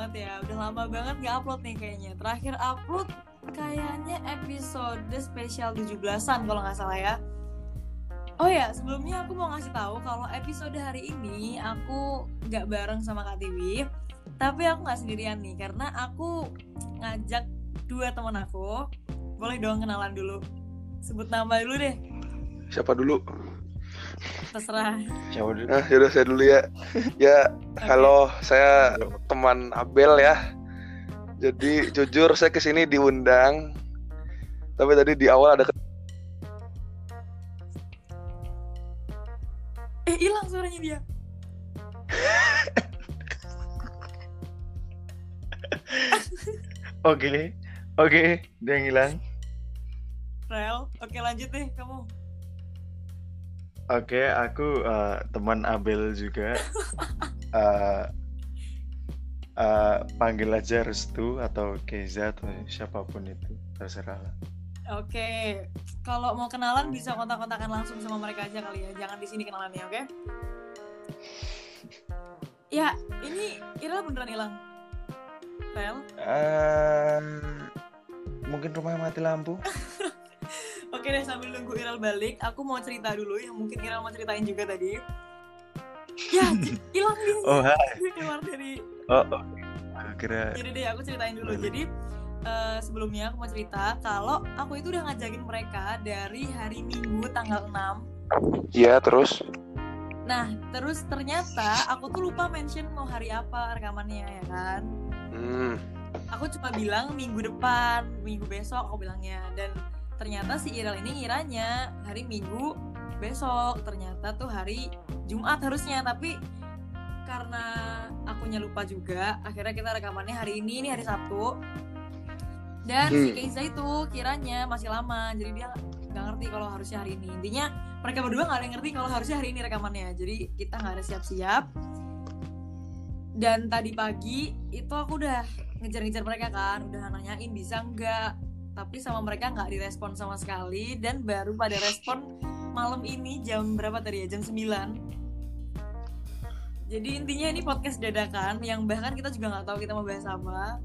banget ya. Udah lama banget gak upload nih kayaknya. Terakhir upload kayaknya episode spesial 17-an kalau nggak salah ya. Oh ya, sebelumnya aku mau ngasih tahu kalau episode hari ini aku nggak bareng sama Kak Tiwi, tapi aku nggak sendirian nih karena aku ngajak dua teman aku. Boleh dong kenalan dulu. Sebut nama dulu deh. Siapa dulu? Terserah. Siapa dulu? Nah, yaudah saya dulu ya. Ya, Oke. halo, saya teman Abel ya. Jadi jujur saya ke sini diundang, tapi tadi di awal ada Eh, hilang suaranya dia. Oke, oke, dia yang hilang. Rel, oke lanjut deh kamu. Oke, aku eh, teman Abel juga. Eh, eh, panggil aja Restu atau Keza atau siapa pun itu terserah lah. Oke, kalau mau kenalan bisa kontak-kontakan langsung sama mereka aja kali ya. Jangan di sini kenalannya, oke? Ya, ini Ira beneran hilang. Rel, Eh, mungkin rumah mati lampu. oke deh sambil nunggu Iral balik, aku mau cerita dulu yang mungkin Iral mau ceritain juga tadi. Ya, hilang dia. Oh, hai. Gue keluar dari. Oh, oh. Kira Jadi deh aku ceritain dulu. Boleh. Jadi eh, sebelumnya aku mau cerita kalau aku itu udah ngajakin mereka dari hari Minggu tanggal 6 Iya, terus Nah, terus ternyata aku tuh lupa mention mau hari apa rekamannya ya kan. hmm, Aku cuma bilang minggu depan, minggu besok aku bilangnya. Dan ternyata si Iral ini ngiranya hari Minggu besok. Ternyata tuh hari Jumat harusnya. Tapi karena akunya lupa juga, akhirnya kita rekamannya hari ini, ini hari Sabtu. Dan si Hmm. Keiza itu kiranya masih lama, jadi dia nggak ngerti kalau harusnya hari ini. Intinya mereka berdua nggak ada yang ngerti kalau harusnya hari ini rekamannya. Jadi kita nggak ada siap-siap. Dan tadi pagi itu aku udah ngejar-ngejar mereka kan, udah nanyain bisa nggak. Tapi sama mereka nggak direspon sama sekali dan baru pada respon malam ini jam berapa tadi ya? Jam 9 jadi intinya ini podcast dadakan yang bahkan kita juga nggak tahu kita mau bahas apa.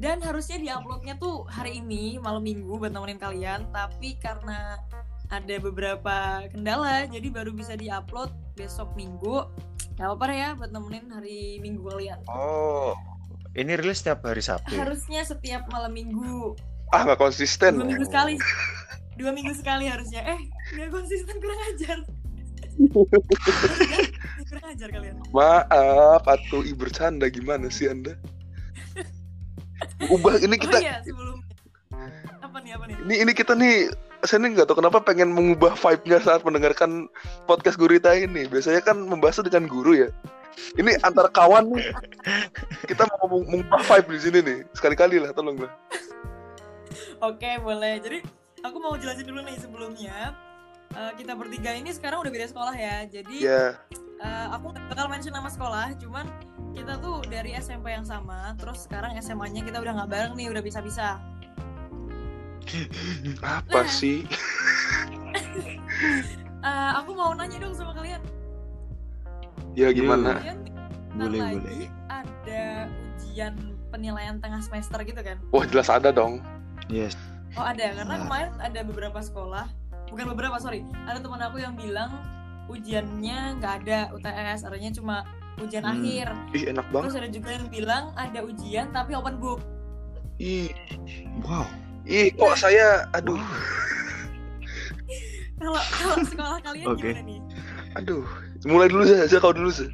Dan harusnya diuploadnya tuh hari ini malam minggu buat nemenin kalian, tapi karena ada beberapa kendala jadi baru bisa diupload besok minggu. Gak apa-apa ya buat nemenin hari minggu kalian. Oh, ini rilis setiap hari Sabtu. ya? Harusnya setiap malam minggu, ah nggak konsisten. dua minggu sekali, dua minggu sekali harusnya. Eh, nggak konsisten kurang ajar. kurang ajar kalian. Maaf, atuh i bercanda gimana sih anda? Ubah ini Oh kita, iya sebelum apa nih apa nih? ini ini kita nih, saya nih nggak tahu kenapa pengen mengubah vibe-nya saat mendengarkan podcast Gurita ini. Biasanya kan membahas dengan guru ya. Ini antar kawan nih, kita mau meng- mengubah vibe di sini nih. Sekali-kali lah, tolong lah. Oke boleh. Jadi aku mau jelasin dulu nih sebelumnya. Eh, kita bertiga ini sekarang udah beda sekolah ya. Jadi Ya, eh, aku nggak bakal mention nama sekolah, cuman kita tuh dari SMP yang sama. Terus sekarang SMA-nya kita udah nggak bareng nih, udah bisa-bisa. apa Nah. sih? Eh, aku mau nanya dong sama kalian. Ya gimana? Bentar Boleh, lagi boleh. ada ujian penilaian tengah semester gitu kan? Wah jelas ada dong. Yes. Oh ada, karena Nah. kemarin ada beberapa sekolah, bukan beberapa sorry, ada teman aku yang bilang ujiannya nggak ada UTS, artinya cuma ujian Hmm. akhir. Ih enak banget. Terus ada juga yang bilang ada ujian tapi open book. Ih, Wow. ih kok saya, aduh, Kalau kalau sekolah kalian Oke. gimana nih? aduh. Mulai dulu saja, kau dulu sih.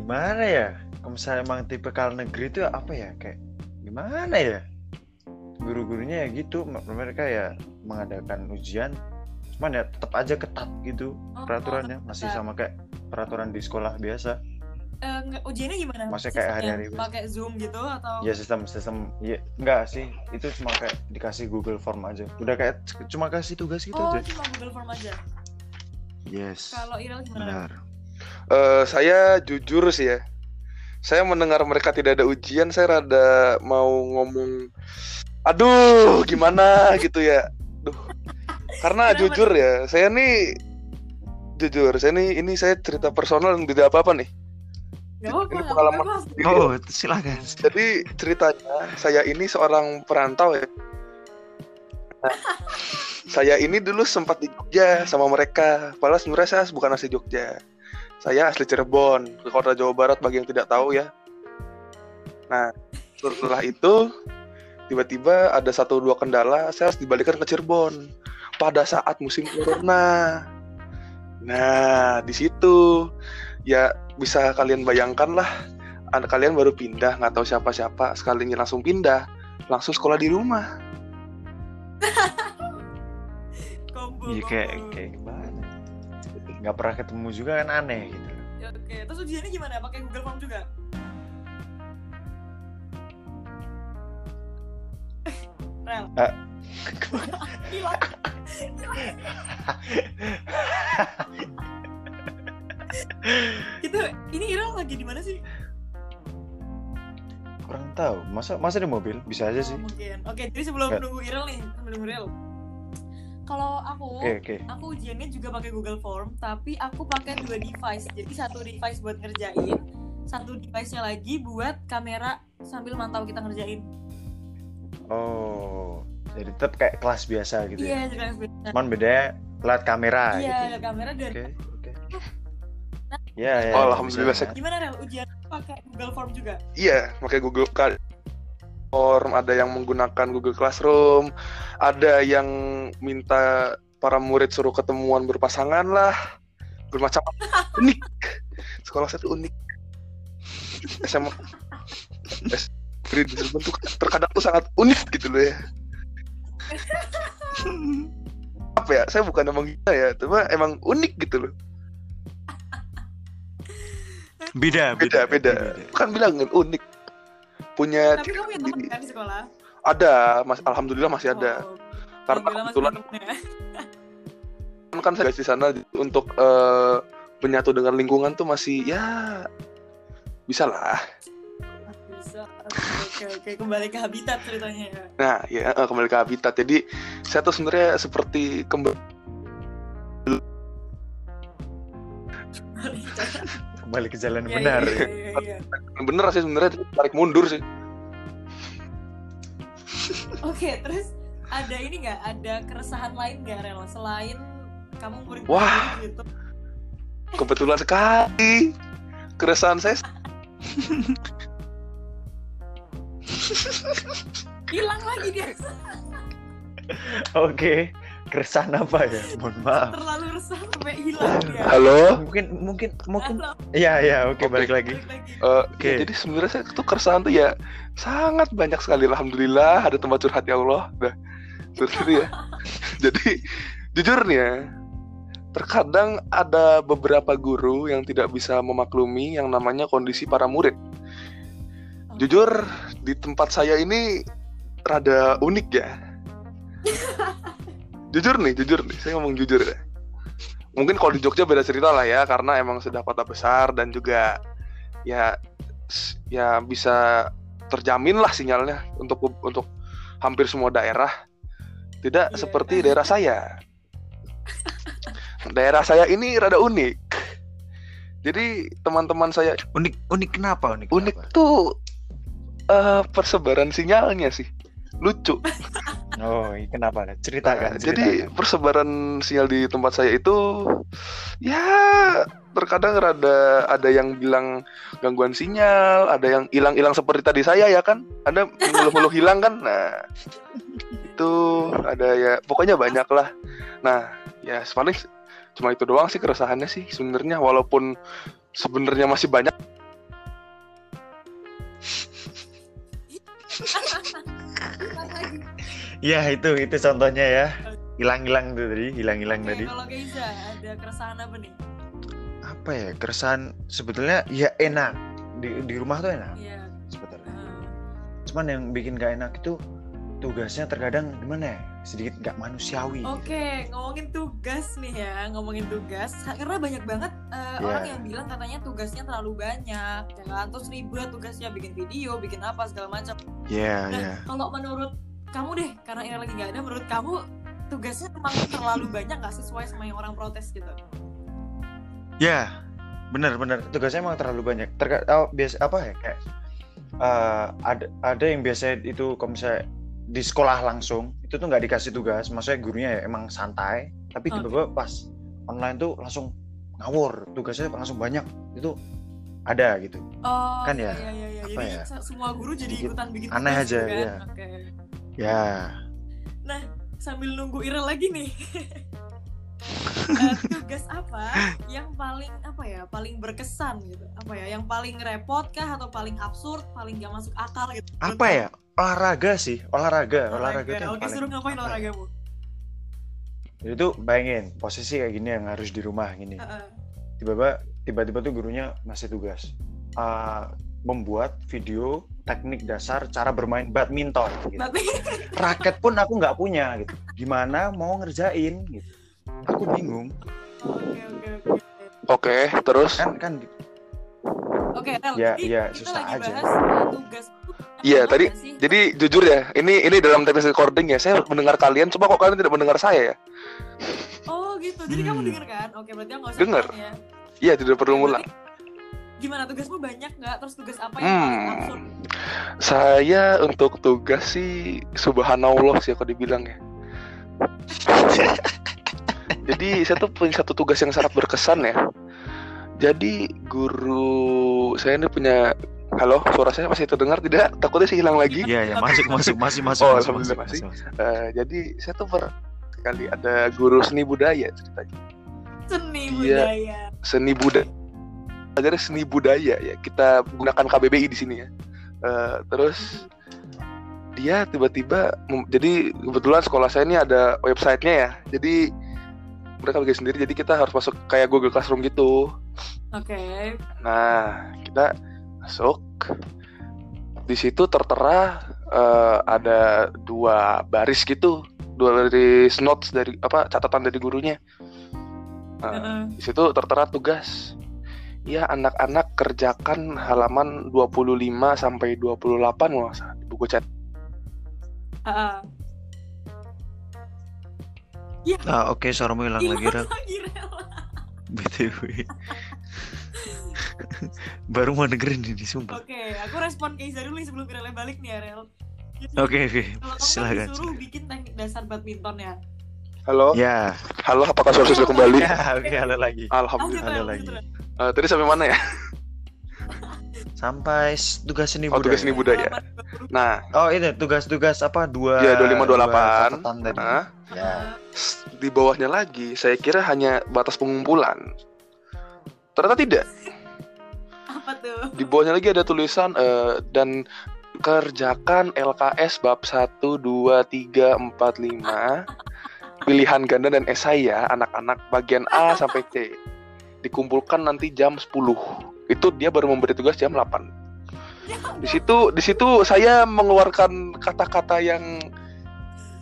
Gimana ya? Kalau misalnya emang tipe kal negeri itu apa ya? Kayak gimana ya? Guru-gurunya ya gitu, mereka ya mengadakan ujian, cuman ya tetap aja ketat gitu Oh, peraturannya, oh, masih ketat. sama kayak peraturan di sekolah biasa. Eh, nggak, ujiannya gimana? Maksudnya kayak hari-hari biasa. Pakai Zoom gitu atau? Ya sistem sistem ya enggak sih, itu cuma kayak dikasih Google Form aja. Udah kayak cuma kasih tugas gitu oh, aja. cuma Google Form aja. Yes. Kalau Irel gimana? Benar. Eh, saya jujur sih ya. Saya mendengar mereka tidak ada ujian, saya rada mau ngomong, aduh, gimana gitu ya. Duh. Karena Kenapa jujur ya, saya nih jujur, saya nih ini saya cerita personal yang tidak apa-apa nih. Gak apa-apa, Ini pengalaman sendiri. Oh, silakan. Jadi ceritanya saya ini seorang perantau ya. Saya ini dulu sempat di Jogja sama mereka. Padahal sebenarnya saya bukan asli Jogja. Saya asli Cirebon, ke kota Jawa Barat bagi yang tidak tahu ya. Nah, setelah itu tiba-tiba ada satu dua kendala, saya harus dibalikan ke Cirebon pada saat musim corona. Nah, di situ ya bisa kalian bayangkan lah kalian baru pindah nggak tahu siapa-siapa sekalinya langsung pindah langsung sekolah di rumah Combo, Iya kayak kayak gimana? Nggak pernah ketemu juga kan aneh gitu. Ya, Oke, terus ujiannya gimana? Pakai Google Form juga? Rel. Ah. Hilang. Itu ini Irel lagi di mana sih? Tahu. Masa masa di mobil? Bisa aja sih. Oh, mungkin. Oke, jadi sebelum Nggak. nunggu Irel nih, sebelum nunggu Irel. Kalau aku, Oke oke. aku ujiannya juga pakai Google Form, tapi aku pakai dua device. Jadi satu device buat ngerjain, satu device-nya lagi buat kamera sambil mantau kita ngerjain. Oh, jadi tetap kayak kelas biasa gitu Iya, ya. juga sebenarnya. Cuman bedanya lihat kamera Iya, gitu. ada kamera dan oke. Ya ya. Oh, alhamdulillah, bisa. gimana Rel? Ujian pakai Google Form juga? iya pakai Google Form ada yang menggunakan Google Classroom ada yang minta para murid suruh ketemuan berpasangan lah bermacam unik sekolah saya tuh unik SMA Cirebon tuh terkadang tuh sangat unik gitu loh ya apa ya saya bukan emang gila ya cuma emang unik gitu loh Beda beda beda kan bilang kan unik punya Tapi ciri kamu punya teman sendiri. kan di sekolah? ada mas alhamdulillah masih ada Oh, karena kebetulan temennya. kan saya di sana untuk eh, menyatu dengan lingkungan tuh masih ya bisa lah Bisa. Oke, oke, kembali ke habitat ceritanya ya. nah ya eh, kembali ke habitat jadi saya tuh sebenarnya seperti kembali Kembali ke jalan Iya, benar. iya, iya, iya. bener sih sebenarnya tarik mundur sih Oke, terus ada ini nggak? Ada keresahan lain nggak, Rel? Selain kamu murid Wah. gitu. kebetulan sekali keresahan saya Hilang lagi dia. Oke. Keresahan apa ya? Mohon maaf. Terlalu resah sampai hilang dia. halo Mungkin mungkin mungkin. Iya iya oke Oke. balik lagi. balik lagi. Eh, Oke. ya, jadi sebenarnya saya tuh keresahan tuh ya sangat banyak sekali alhamdulillah ada tempat curhat ya Allah nah seperti itu ya jadi jujur nih ya terkadang ada beberapa guru yang tidak bisa memaklumi yang namanya kondisi para murid jujur di tempat saya ini rada unik ya jujur nih jujur nih. Saya ngomong jujur ya. Mungkin kalau di Jogja beda cerita lah ya karena emang sudah kota besar dan juga ya ya bisa terjamin lah sinyalnya untuk untuk hampir semua daerah. Tidak Iya. seperti daerah saya. Daerah saya ini rada unik. Jadi teman-teman saya Unik unik kenapa? Unik? unik kenapa? tuh eh, persebaran sinyalnya sih. Lucu Oh, iya, kenapa? Ceritakan. Nah, jadi ceritakan. persebaran sinyal di tempat saya itu ya terkadang rada ada yang bilang gangguan sinyal, ada yang hilang-hilang seperti tadi saya ya kan, ada mengeluh-ngeluh hilang kan, nah itu ada ya pokoknya banyak lah. Nah ya paling cuma itu doang sih keresahannya sih sebenarnya walaupun sebenarnya masih banyak Iya itu itu contohnya ya. Hilang-hilang tuh tadi, hilang-hilang Oke, tadi. kalau Keiza ada keresahan apa nih? Apa ya? Keresahan sebetulnya ya enak. Di di rumah tuh enak Iya. sebetulnya. eh, Cuman yang bikin gak enak itu tugasnya terkadang gimana ya? Sedikit gak manusiawi. Oke, ngomongin tugas nih ya, ngomongin tugas. Karena banyak banget eh, Iya. orang yang bilang katanya tugasnya terlalu banyak, ya kan? Terus ribet tugasnya, bikin video, bikin apa segala macam. Iya, Nah, iya. kalau menurut kamu deh, karena ini lagi nggak ada, menurut kamu tugasnya emang terlalu banyak nggak sesuai sama yang orang protes gitu? Ya, bener bener tugasnya emang terlalu banyak Terka, oh, biasa apa ya kayak eh, ada ada yang biasa itu kalau misalnya di sekolah langsung itu tuh nggak dikasih tugas maksudnya gurunya ya emang santai tapi tiba-tiba pas online tuh langsung ngawur tugasnya langsung banyak itu ada gitu Oh, Kan ya, iya, iya, iya. apa Jadi ya, se- semua guru jadi ikutan bikin aneh aja, gitu kan? iya. Oke. Ya. Sambil nunggu Irel lagi nih. Eh, tugas apa yang paling apa ya paling berkesan gitu? Apa ya yang paling repot kah atau paling absurd paling gak masuk akal gitu? Apa ya? Olahraga sih olahraga. Olahraga, itu yang oke paling suruh ngapain apa ya? olahragamu? Jadi tuh bayangin posisi kayak gini yang harus di rumah gini. Tiba-tiba tiba-tiba tuh gurunya ngasih tugas. Uh, membuat video teknik dasar cara bermain badminton gitu. Raket pun aku nggak punya gitu gimana mau ngerjain gitu aku bingung oke oke oke Oke, terus kan kan oke Rel, Ya, ya, kita susah lagi aja. bahas uh, tugas Iya, tadi- sih? jadi jujur ya, ini ini dalam teknis recording ya, saya mendengar kalian, cuma kok kalian tidak mendengar saya ya? oh gitu jadi kamu Hmm. denger kan oke berarti aku nggak usah ulang ya Iya, tidak perlu ngulang. berarti gimana tugasmu banyak nggak terus tugas apa yang paling Hmm. absurd Saya untuk tugas sih subhanallah sih aku dibilang ya. Jadi saya tuh punya satu tugas yang sangat berkesan ya. Jadi guru saya ini punya Halo, suara saya masih terdengar tidak? Takutnya sih hilang lagi. iya ya masuk masuk masih masuk Oh, masuk, alhamdulillah masuk, masih. masuk. Eh, jadi saya tuh pernah kali ada guru seni budaya ceritanya. seni Iya. budaya Seni budaya. Ajarnya seni budaya ya. Kita gunakan KBBI di sini ya. Eh, terus dia tiba-tiba jadi kebetulan sekolah saya ini ada websitenya ya. Jadi mereka bikin sendiri. Jadi kita harus masuk kayak Google Classroom gitu. oke Nah, kita masuk. Di situ tertera eh, ada dua baris gitu, dua baris notes dari apa catatan dari gurunya. Nah, Heeh. di situ tertera tugas. Ya, anak-anak kerjakan halaman 25 sampai 28 loh di buku chat. Heeh. ah oke suaramu hilang lagi Hilang Rel lagi, Rel. btw baru mau dengerin ini sumpah Oke, aku respon ke Iza dulu nih sebelum Relnya balik nih ya, Rel. Oke oke Kalau kamu kan silakan disuruh bikin teknik dasar badminton ya. Halo, ya halo, apakah suara sudah kembali? ya oke halo lagi Alhamdulillah. Rel, lagi. Eh, tadi sampai mana ya? sampai tugas seni Oh, budaya tugas seni budaya. Halaman 20. Nah, oh ini tugas-tugas apa dua Ya, 25, 28. dua catatan tadi nah, ya di bawahnya lagi, saya kira hanya batas pengumpulan. Ternyata tidak. Apa tuh? Di bawahnya lagi ada tulisan eh, dan kerjakan LKS bab 1 2 3 4 5 pilihan ganda dan esai ya anak-anak bagian A sampai C. Dikumpulkan nanti jam 10. Itu dia baru memberi tugas jam 8. Di situ di situ saya mengeluarkan kata-kata yang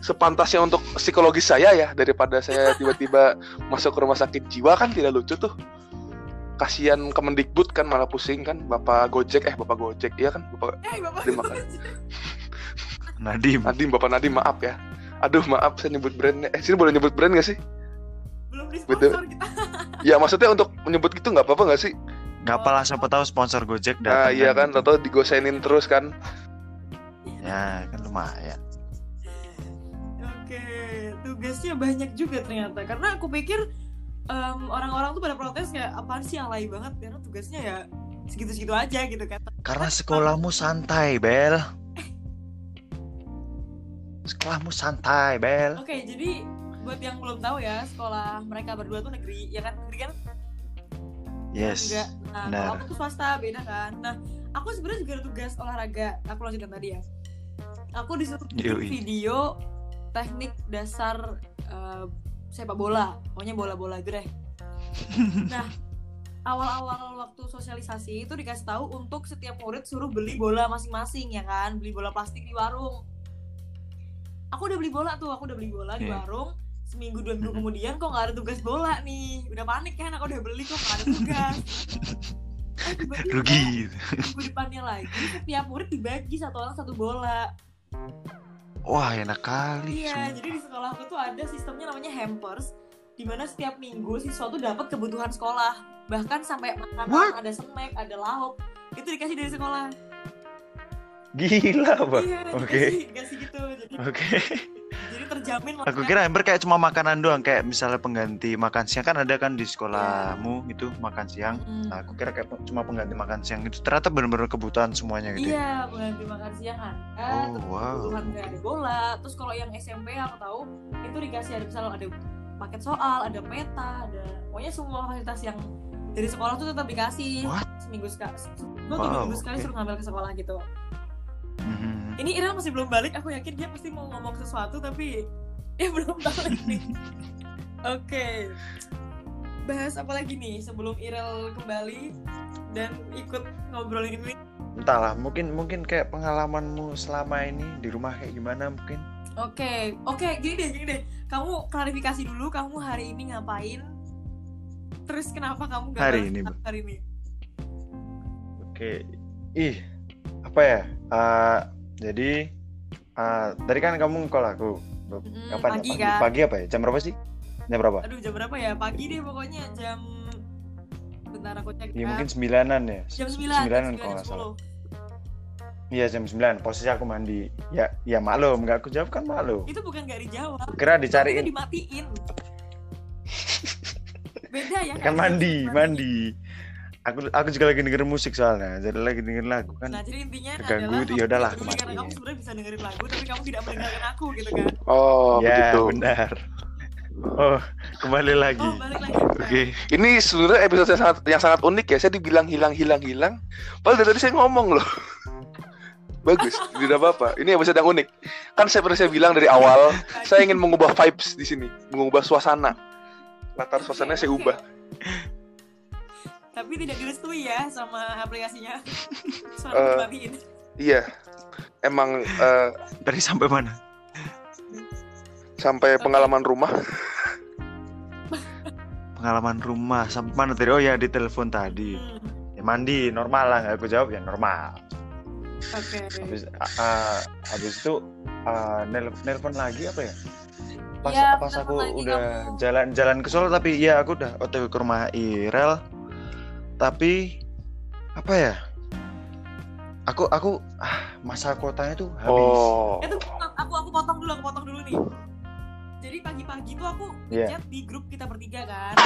sepantasnya untuk psikologis saya ya daripada saya tiba-tiba masuk ke rumah sakit jiwa kan tidak lucu tuh kasihan Kemendikbud kan malah pusing kan Bapak Gojek eh Bapak Gojek iya kan Bapak Eh, Bapak. Nadim Nadim Bapak Nadim maaf ya aduh maaf saya nyebut brandnya eh sini boleh nyebut brand gak sih Belum Betul. disponsor kita. ya maksudnya untuk menyebut gitu nggak apa-apa nggak sih nggak apalah siapa tahu sponsor Gojek nah datang iya kan gitu. atau digosenin terus kan ya kan lumayan Oke, tugasnya banyak juga ternyata. Karena aku pikir em, orang-orang tuh pada protes kayak apaan sih alay banget karena tugasnya ya segitu-segitu aja gitu kan. karena sekolahmu santai Bel sekolahmu santai Bel Oke, jadi buat yang belum tahu ya, sekolah mereka berdua tuh negeri, ya kan? Negeri kan? yes Enggak. Nah, benar. kalau aku tuh swasta, beda kan? Nah, aku sebenarnya juga ada tugas olahraga. Aku lanjutkan tadi ya. Aku disuruh bikin video teknik dasar eh, sepak bola, pokoknya bola-bola greh. nah, awal-awal waktu sosialisasi itu dikasih tahu untuk setiap murid suruh beli bola masing-masing ya kan, beli bola plastik di warung. Aku udah beli bola tuh, aku udah beli bola di warung. Seminggu dua minggu kemudian kok nggak ada tugas bola nih, udah panik kan? Aku udah beli kok nggak ada tugas. Eh, rugi minggu depannya lagi setiap murid dibagi satu orang satu bola. wah enak kali Iya, sumpah. jadi di sekolah aku tuh ada sistemnya namanya hampers. di mana setiap minggu siswa tuh dapat kebutuhan sekolah bahkan sampai makanan What? ada snack ada lauk itu dikasih dari sekolah Gila, Pak. iya Oke. dikasih, dikasih gitu jadi Oke. jadi terjamin Aku kira Ember kayak cuma makanan doang, kayak misalnya pengganti makan siang kan ada kan di sekolahmu itu makan siang. Mm. Nah, aku kira kayak cuma pengganti makan siang itu ternyata benar-benar kebutuhan semuanya gitu. ya. Iya, pengganti makan siang ada. Oh, terus wow. kebutuhan kayak ada bola. Terus kalau yang SMP aku tahu itu dikasih ada misalnya ada paket soal, ada peta, ada pokoknya semua fasilitas yang dari sekolah tuh tetap dikasih What? seminggu sekali. Seminggu Wow, minggu sekali oke. suruh ngambil ke sekolah gitu. Mhm. Ini Ira masih belum balik. Aku yakin dia pasti mau ngomong sesuatu tapi dia belum balik nih. Oke. Bahas apa lagi nih sebelum Irel kembali dan ikut ngobrolin ini Entahlah, mungkin mungkin kayak pengalamanmu selama ini di rumah kayak gimana mungkin. Oke, oke, gini deh, gini deh. Kamu klarifikasi dulu, kamu hari ini ngapain? Terus kenapa kamu gak Hari ini, hari ini? Oke. Ih, apa ya? Eh, jadi eh, tadi kan kamu call aku. Kapan pagi ya? kan? Pagi apa ya? Jam berapa sih? Jam berapa? Aduh, jam berapa ya? Pagi deh pokoknya jam Bentar aku cek Ya ya. mungkin sembilanan ya. jam 9, Sembilanan kalau nggak salah. 10. Iya jam 9 posisi aku mandi. Ya ya maklum nggak aku jawab kan maklum. Itu bukan gak dijawab. Kira Itu dicariin dimatiin. Beda ya kan kayak mandi mandi. Aku aku juga lagi denger musik soalnya. Jadi lagi denger lagu kan. Nah, jadi intinya Keganggu adalah itu, tidak peduli karena kamu sebenarnya bisa dengerin lagu tapi kamu tidak mendengarkan aku gitu kan. Oh, ya begitu. benar. Oh kembali lagi. Oh, balik lagi. Oke. Ini sebenarnya episode yang sangat yang sangat unik ya. Saya dibilang hilang hilang hilang. Padahal dari tadi saya ngomong loh. Bagus, tidak apa-apa. Ini episode yang unik. Kan saya pernah saya bilang dari awal, saya ingin mengubah vibes di sini, mengubah suasana. Latar suasananya saya ubah. Tapi tidak direstui ya sama aplikasinya. Dimatiin. Iya, emang eh, Tadi sampai mana? sampai pengalaman rumah. Pengalaman rumah sampai mana tadi? Oh ya di telepon tadi. Hmm, Ya mandi normal lah aku jawab ya normal. Oke. Habis ah, ah, habis itu ah, nel- nelpon lagi apa ya? Pas Iya, pas nelpon aku udah jalan-jalan ke Solo tapi ya aku udah OTW ke rumah Irel. Tapi apa ya? Aku aku ah, masa kuotanya tuh habis. Oh, Itu aku aku potong dulu, aku potong dulu nih. Jadi pagi-pagi tuh aku Iya. ngechat di grup kita bertiga kan.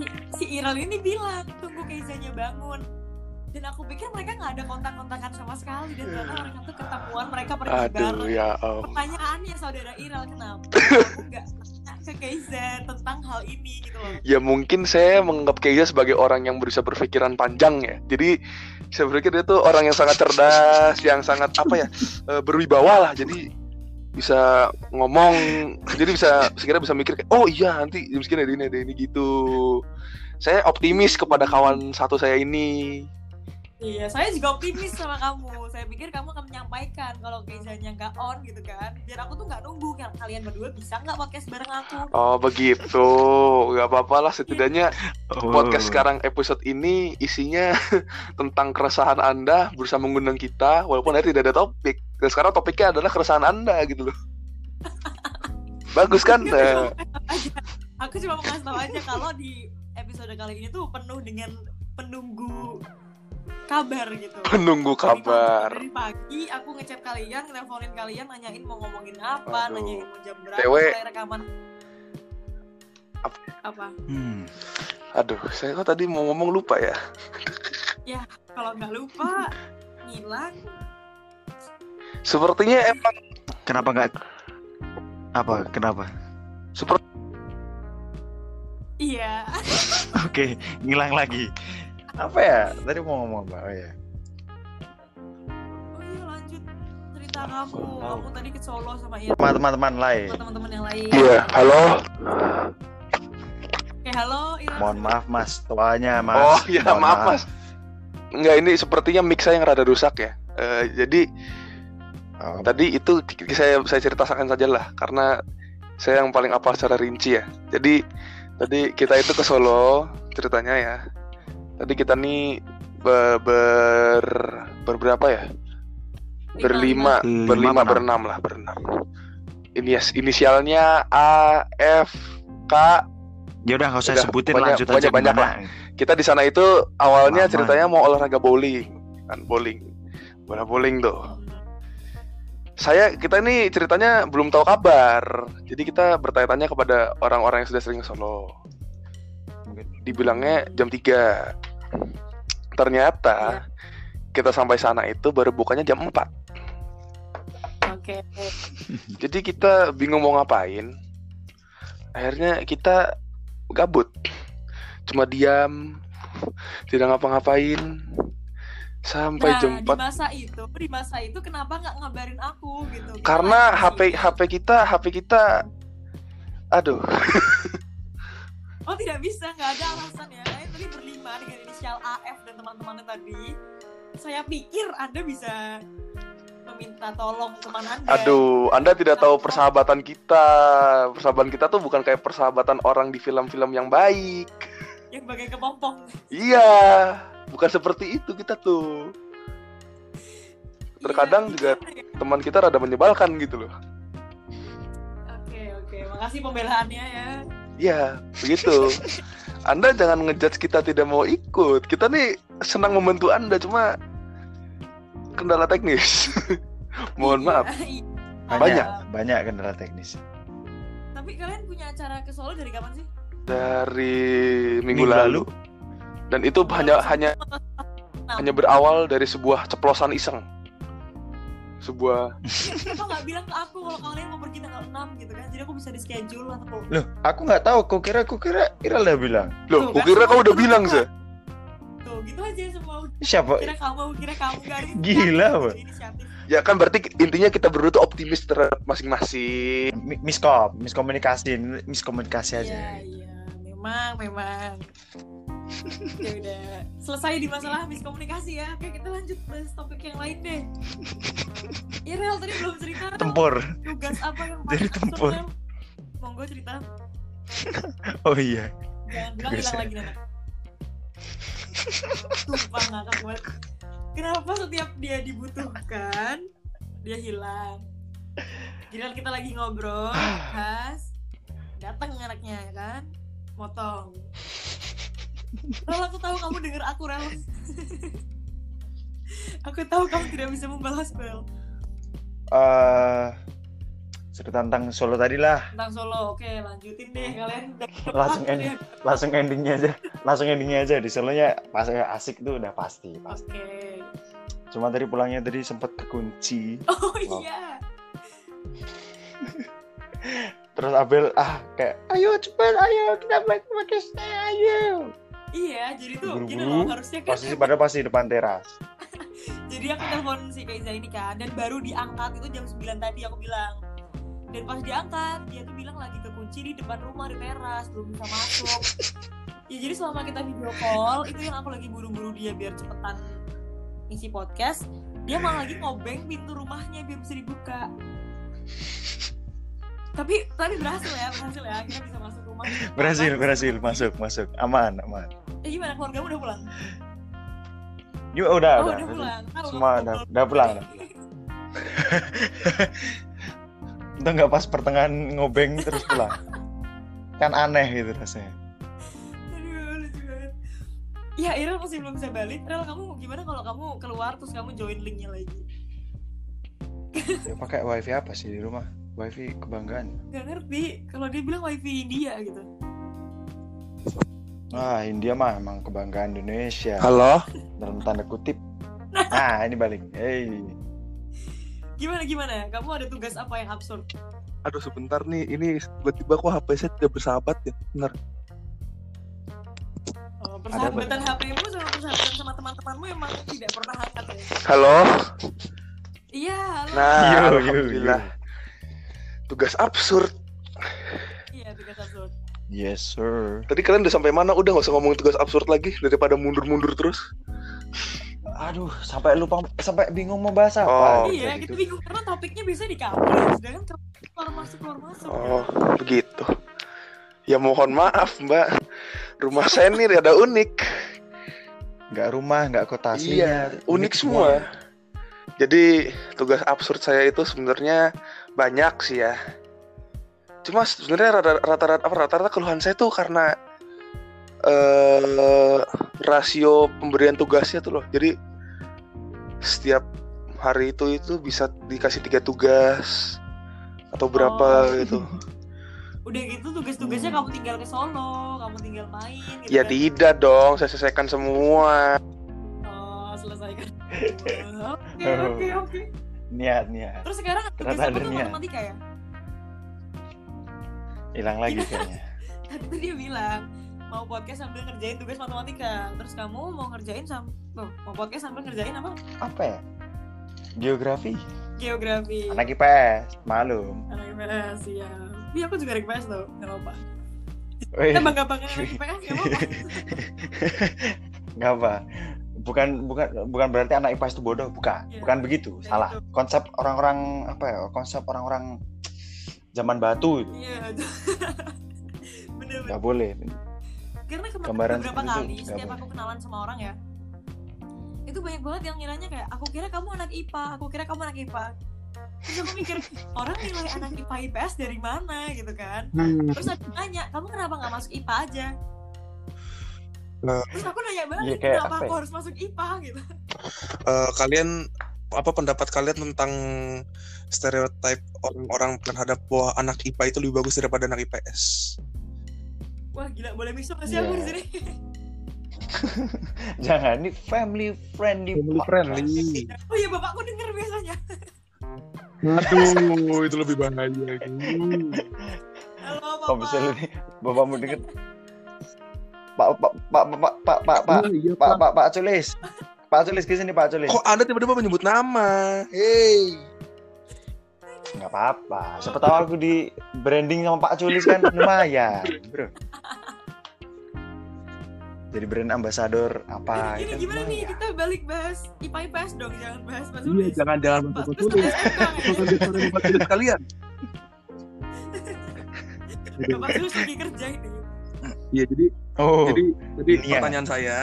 si, si Iral ini bilang tunggu Keizanya bangun. Dan aku pikir mereka nggak ada kontak-kontakan sama sekali dan ternyata mereka tuh ketemuan mereka pergi aduh bareng. ya om. Pertanyaannya saudara Iral kenapa aku nggak ke Keiza tentang hal ini gitu loh. Ya mungkin saya menganggap Keiza sebagai orang yang bisa berpikiran panjang ya. Jadi saya berpikir dia tuh orang yang sangat cerdas, yang sangat apa ya eh, berwibawa lah. Jadi bisa ngomong, jadi bisa sekiranya bisa mikir kayak oh iya nanti jam segini ada ini ada ini gitu. Saya optimis kepada kawan satu saya ini. Iya, saya juga optimis sama kamu. Saya pikir kamu akan menyampaikan kalau Keizanya nggak on gitu kan. Biar aku tuh nggak nunggu kalian berdua bisa nggak podcast bareng aku. Oh begitu, nggak apa-apa lah setidaknya Oh. podcast sekarang episode ini isinya tentang keresahan Anda berusaha mengundang kita walaupun hari tidak ada topik. Dan sekarang topiknya adalah keresahan Anda gitu loh. Bagus kan? Eh. Aku cuma mau kasih tahu aja kalau di episode kali ini tuh penuh dengan penunggu kabar gitu. menunggu kabar. Dari pagi aku ngechat kalian, nelponin kalian, nanyain mau ngomongin apa, Aduh. nanyain mau jam berapa, mulai rekaman. Ap- Apa? Hmm. Aduh, saya kok tadi mau ngomong lupa ya. Kalau nggak lupa, ngilang. Sepertinya emang Kenapa nggak? Apa? Kenapa? seperti Iya. Oke, ngilang lagi. Apa ya? Tadi mau ngomong apa? Oh ya. Oh iya lanjut cerita kamu. Kamu tadi ke Solo sama Ira teman-teman lain. teman-teman yang lain. Iya, halo. Oke, halo Ira. Mohon maaf Mas, tuanya Mas. Oh iya, Mohon maaf Mas. Enggak, ini sepertinya mix saya yang rada rusak ya. Eh, jadi Oh, tadi itu saya saya ceritakan saja lah karena saya yang paling apa secara rinci ya. Jadi tadi kita itu ke Solo ceritanya ya. Tadi kita nih be- ber berberapa ya? Berlima, Lima, berlima, berenam. berenam lah, berenam. Ini inisialnya A, F, K. Ya udah nggak usah Udah, sebutin pokoknya- lanjut pokoknya aja banyak gimana. Kita di sana itu awalnya Lama. ceritanya mau olahraga bowling, kan bowling. Bola bowling tuh. Saya kita ini ceritanya belum tahu kabar. Jadi kita bertanya-tanya kepada orang-orang yang sudah sering ke Solo. Dibilangnya jam 3. Ternyata kita sampai sana itu baru bukanya jam 4. Oke. Jadi kita bingung mau ngapain. Akhirnya kita gabut. Cuma diam, tidak ngapa-ngapain. Sampai Nah, jam di 4 masa itu, di masa itu kenapa nggak ngabarin aku gitu? Karena HP. HP kita HP kita aduh Oh tidak bisa, nggak ada alasan ya. Tadi berlima dengan inisial AF dan teman-temannya tadi. Saya pikir Anda bisa meminta tolong teman Anda. aduh Anda tidak tahu persahabatan kita persahabatan kita tuh bukan kayak persahabatan orang di film-film yang baik Yang bagai kepompong. iya bukan seperti itu kita tuh Terkadang Iya, juga- gimana ya? teman kita rada menyebalkan gitu loh Oke oke, makasih pembelaannya ya. Iya begitu Anda jangan ngejudge kita tidak mau ikut kita nih senang membantu Anda cuma kendala teknis mohon Iya, maaf iya. Banyak. banyak kendala teknis. Tapi kalian punya acara ke Solo dari kapan sih? dari minggu, Minggu lalu. lalu. dan itu hanya hanya hanya berawal dari sebuah ceplosan iseng sebuah Kenapa nggak bilang ke aku kalau kalian mau pergi tanggal 6 gitu kan? Jadi aku bisa di schedule atau Loh, aku nggak tahu. Kok kira, kok kira Ira udah bilang. loh kan kukira semua kau udah bilang sih tuh gitu aja semua. Siapa? Kira kamu, kira kamu gak Gila, Pak. Inisiatif. ya kan berarti intinya kita berdua tuh optimis terhadap masing-masing Mi- Miskom, miskomunikasi, miskomunikasi aja. Iya iya, memang memang. Ya udah selesai di masalah miskomunikasi ya. Oke kita lanjut bahas topik yang lain deh. Ya Rel tadi belum cerita. Tempur. Tugas apa yang Jadi paling tempur. absurd? Monggo cerita. Oh iya. Jangan bilang hilang ya. lagi Nana. Sumpah ngakak banget. Kenapa setiap dia dibutuhkan dia hilang? Giliran kita lagi ngobrol, khas, datang anaknya ya kan, motong. Rel aku tahu kamu denger aku Rel. aku tahu kamu tidak bisa membalas Rel. Eh cerita tentang Solo tadi lah. Tentang Solo, oke lanjutin deh kalian. Langsung end. ya. Langsung endingnya aja. Langsung endingnya aja. Di Solonya pas asik tuh udah pasti. pasti. Oke. Cuma tadi pulangnya tadi sempat kekunci. Oh Wow. iya. Terus Abel ah kayak ayo cepet ayo kita balik pakai stay ayo. Iya, jadi tuh gini Buru-buru, loh harusnya kan Posisi pada pasti depan teras. Jadi aku telepon si Kaiza ini kan dan baru diangkat itu jam 9 tadi aku bilang. Dan pas diangkat dia tuh bilang lagi kekunci di depan rumah di teras belum bisa masuk. ya jadi selama kita video call itu yang aku lagi buru-buru dia biar cepetan isi podcast dia malah lagi ngobeng pintu rumahnya biar bisa dibuka. Tapi tapi berhasil ya berhasil ya akhirnya bisa masuk. Berhasil, berhasil masuk, masuk. Aman, aman. Eh gimana keluargamu udah pulang? Yuk udah, oh udah. udah pulang. Semua udah udah, pulang, udah nggak pas pertengahan ngobeng terus pulang. Kan aneh gitu rasanya. Aduh, lucu banget. Ya, Irel masih belum bisa balik. Irel, kamu gimana kalau kamu keluar terus kamu join linknya lagi? Ya pakai wifi apa sih di rumah? Wifi kebanggaan. Gak ngerti. Kalau dia bilang wifi India gitu. Ah, India mah emang kebanggaan Indonesia. halo Dalam tanda kutip. Nah, ini balik. Hey. Gimana gimana? Kamu ada tugas apa yang absurd? aduh sebentar nih ini tiba-tiba kok HP saya tidak bersahabat ya benar Oh, persahabatan HP-mu sama persahabatan sama teman-temanmu emang tidak pernah hangat ya? halo Iya, halo. nah Yo, yo, alhamdulillah tugas absurd Iya, tugas absurd. Yes, sir. tadi kalian udah sampai mana udah nggak usah ngomong tugas absurd lagi daripada mundur-mundur terus Aduh, sampai lupa sampai bingung mau bahas apa. Oh, iya, Kayak kita gitu. bingung karena topiknya bisa di kamu, sedangkan kamu keluar masuk keluar masuk. oh begitu ya mohon maaf mbak rumah saya ini rada unik Nggak rumah, nggak kota aslinya. Iya, unik semua. Jadi tugas absurd saya itu sebenarnya banyak sih ya. cuma sebenarnya rata- rata-rata apa rata-rata keluhan saya tuh karena eh rasio pemberian tugasnya tuh loh jadi setiap hari itu itu bisa dikasih tiga tugas atau berapa Oh. gitu Udah gitu tugas-tugasnya Hmm. kamu tinggal ke Solo, kamu tinggal main gitu ya kan. tidak dong saya selesaikan semua Oh, selesaikan. Oke, oke, oke. Niat niat Terus sekarang Ternyata apa ada niat. matematika ya? hilang lagi kayaknya Tadi tuh dia bilang mau podcast sambil ngerjain tugas matematika. Terus kamu mau ngerjain sam oh, mau podcast sambil ngerjain apa? apa ya geografi Geografi. anak IPS malum Anak IPS, iya. Iya, aku juga anak IPS tuh, nggak. Wih, Kita bangga-bangga anak IPS, nggak nggak apa bukan bukan bukan berarti anak IPS itu bodoh bukan Iya. bukan begitu Kayak salah gitu. konsep orang-orang apa ya konsep orang-orang zaman batu itu Iya, itu. Nggak boleh Karena kemarin Gambaran beberapa itu kali nggak setiap boleh. aku kenalan sama orang ya, itu banyak banget yang ngiranya kayak aku kira kamu anak IPA, aku kira kamu anak IPA. Terus aku mikir orang nilai anak IPA IPS dari mana gitu kan? Terus aku nanya, kamu kenapa nggak masuk IPA aja? Nah. Terus aku nanya balik, Iya, kayak kenapa apa aku ya? harus masuk IPA gitu? Eh, kalian apa pendapat kalian tentang stereotip orang-orang terhadap bahwa anak IPA itu lebih bagus daripada anak IPS? Wah gila, boleh misuk nggak sih Iya. aku di sini? jangan ini family friendly Family podcast. friendly. Oh iya bapakku denger biasanya. Aduh, itu lebih bahaya. Halo kalau bapak. misalnya nih bapakmu deket pak pak pak pak pak pak pak iya, pak pak pak Culis pak Culis ke sini pak Culis Kok Anda tiba-tiba menyebut nama? Hey. nggak apa-apa siapa tahu aku di branding sama Pak Culis kan lumayan bro jadi brand ambassador apa Ini gimana nih? Kita balik bahas IPA IPS dong, jangan bahas Mas Iya, Ulis. jangan jangan Pak, nggak ya? Kalian. Bapak Ulis lagi kerja ini. Iya, jadi oh jadi jadi Iya. pertanyaan saya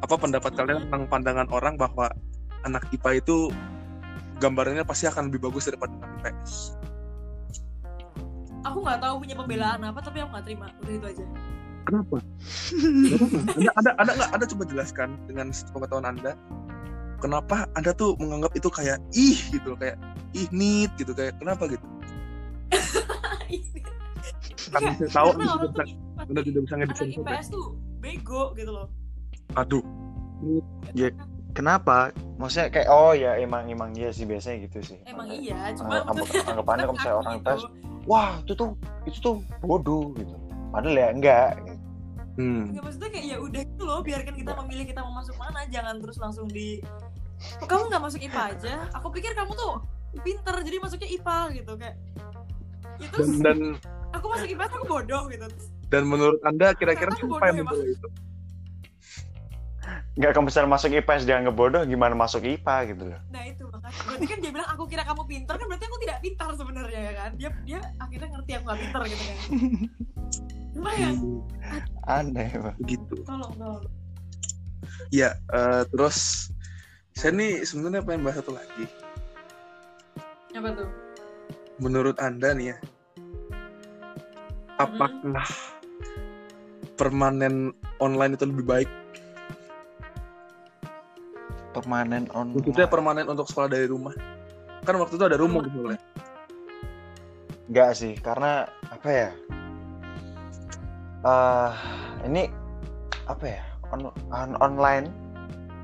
apa pendapat kalian tentang pandangan orang bahwa anak IPA itu gambarannya pasti akan lebih bagus daripada anak IPS? Aku nggak tahu punya pembelaan apa, tapi aku nggak terima. Udah itu aja. Kenapa? anda, anda, anda nggak, anda coba jelaskan dengan pengetahuan anda. Kenapa anda tuh menganggap itu kayak ih gitu, loh, kayak ih nit gitu, kayak kenapa gitu? Karena saya tahu orang tidak tuh bisa, sampai. IPS tuh bego gitu loh. Aduh, kenapa maksudnya kayak oh ya emang emang iya sih biasanya gitu sih Emang iya, cuma Anggap- anggap- anggapannya kalau misalnya orang gitu. IPS wah itu tuh itu tuh bodoh gitu padahal ya enggak hmm. Nggak maksudnya kayak ya udah gitu loh, biarkan kita memilih kita mau masuk mana, jangan terus langsung di Kok kamu nggak masuk IPA aja? Aku pikir kamu tuh pinter, jadi masuknya IPA gitu kayak. Itu dan, dan aku masuk IPA aku bodoh gitu. Dan menurut anda kira-kira siapa yang bodoh ya, memulai itu? enggak kalau misalnya masuk IPS dia nggak bodoh gimana masuk IPA gitu loh Nah itu makanya. Berarti kan dia bilang aku kira kamu pinter kan berarti aku tidak pintar sebenarnya ya kan? Dia dia akhirnya ngerti aku nggak pinter gitu kan. Lumayan. aneh Pak. Begitu. Tolong tolong. Ya, eh, terus saya nih sebenarnya pengen bahas satu lagi. Apa tuh? Menurut anda nih ya, apakah permanen online itu lebih baik? permanen on Maksudnya permanen untuk sekolah dari rumah? Kan waktu itu ada rumah misalnya. enggak sih karena apa ya eh ini apa ya on, on- online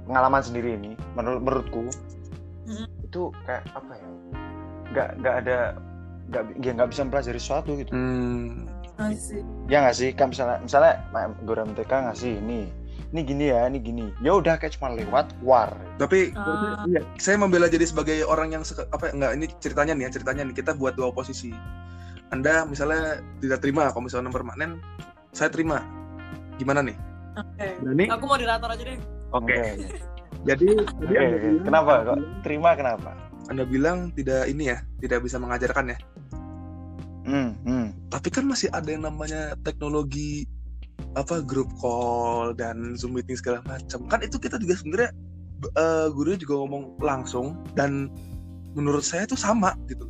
pengalaman sendiri ini menurut menurutku Mhm. itu kayak apa ya nggak nggak ada nggak ya nggak bisa mempelajari sesuatu gitu Hmm. Asik. ya nggak sih kan misalnya misalnya Mak guru MTK ngasih ini ini gini ya ini gini ya udah kayak cuma lewat war Tapi iya, saya membela jadi sebagai orang yang apa enggak ini ceritanya nih ya ceritanya nih kita buat dua posisi. Anda misalnya tidak terima kalau misalnya permanen, saya terima. Gimana nih? Oke. Berani? Aku moderator aja deh. Oke. Oke, Jadi, oke, jadi bilang- kenapa kok terima kenapa Anda bilang tidak ini ya, tidak bisa mengajarkan ya. Hmm, hmm. Tapi kan masih ada yang namanya teknologi apa grup call dan zoom meeting segala macam. Kan itu kita juga sebenarnya eh, gurunya juga ngomong langsung dan menurut saya itu sama gitu.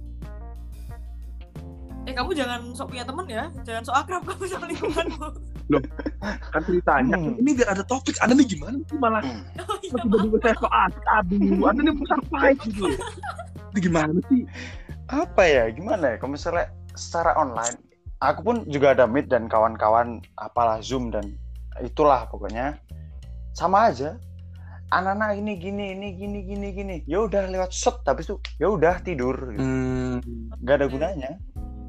Eh kamu jangan sok punya temen ya, jangan sok akrab kamu sama lingkunganmu. kan ceritanya Hmm. ini gak ada topik anda nih gimana sih malah Oh iya, tiba-tiba saya so asik aduh anda nih pusat fight gitu ini gimana sih apa ya gimana ya kalau misalnya secara online aku pun juga ada meet dan kawan-kawan apalah zoom dan itulah pokoknya sama aja anak-anak ini gini ini gini gini gini ya udah lewat shot tapi itu ya udah tidur gitu. hmm. nggak ada gunanya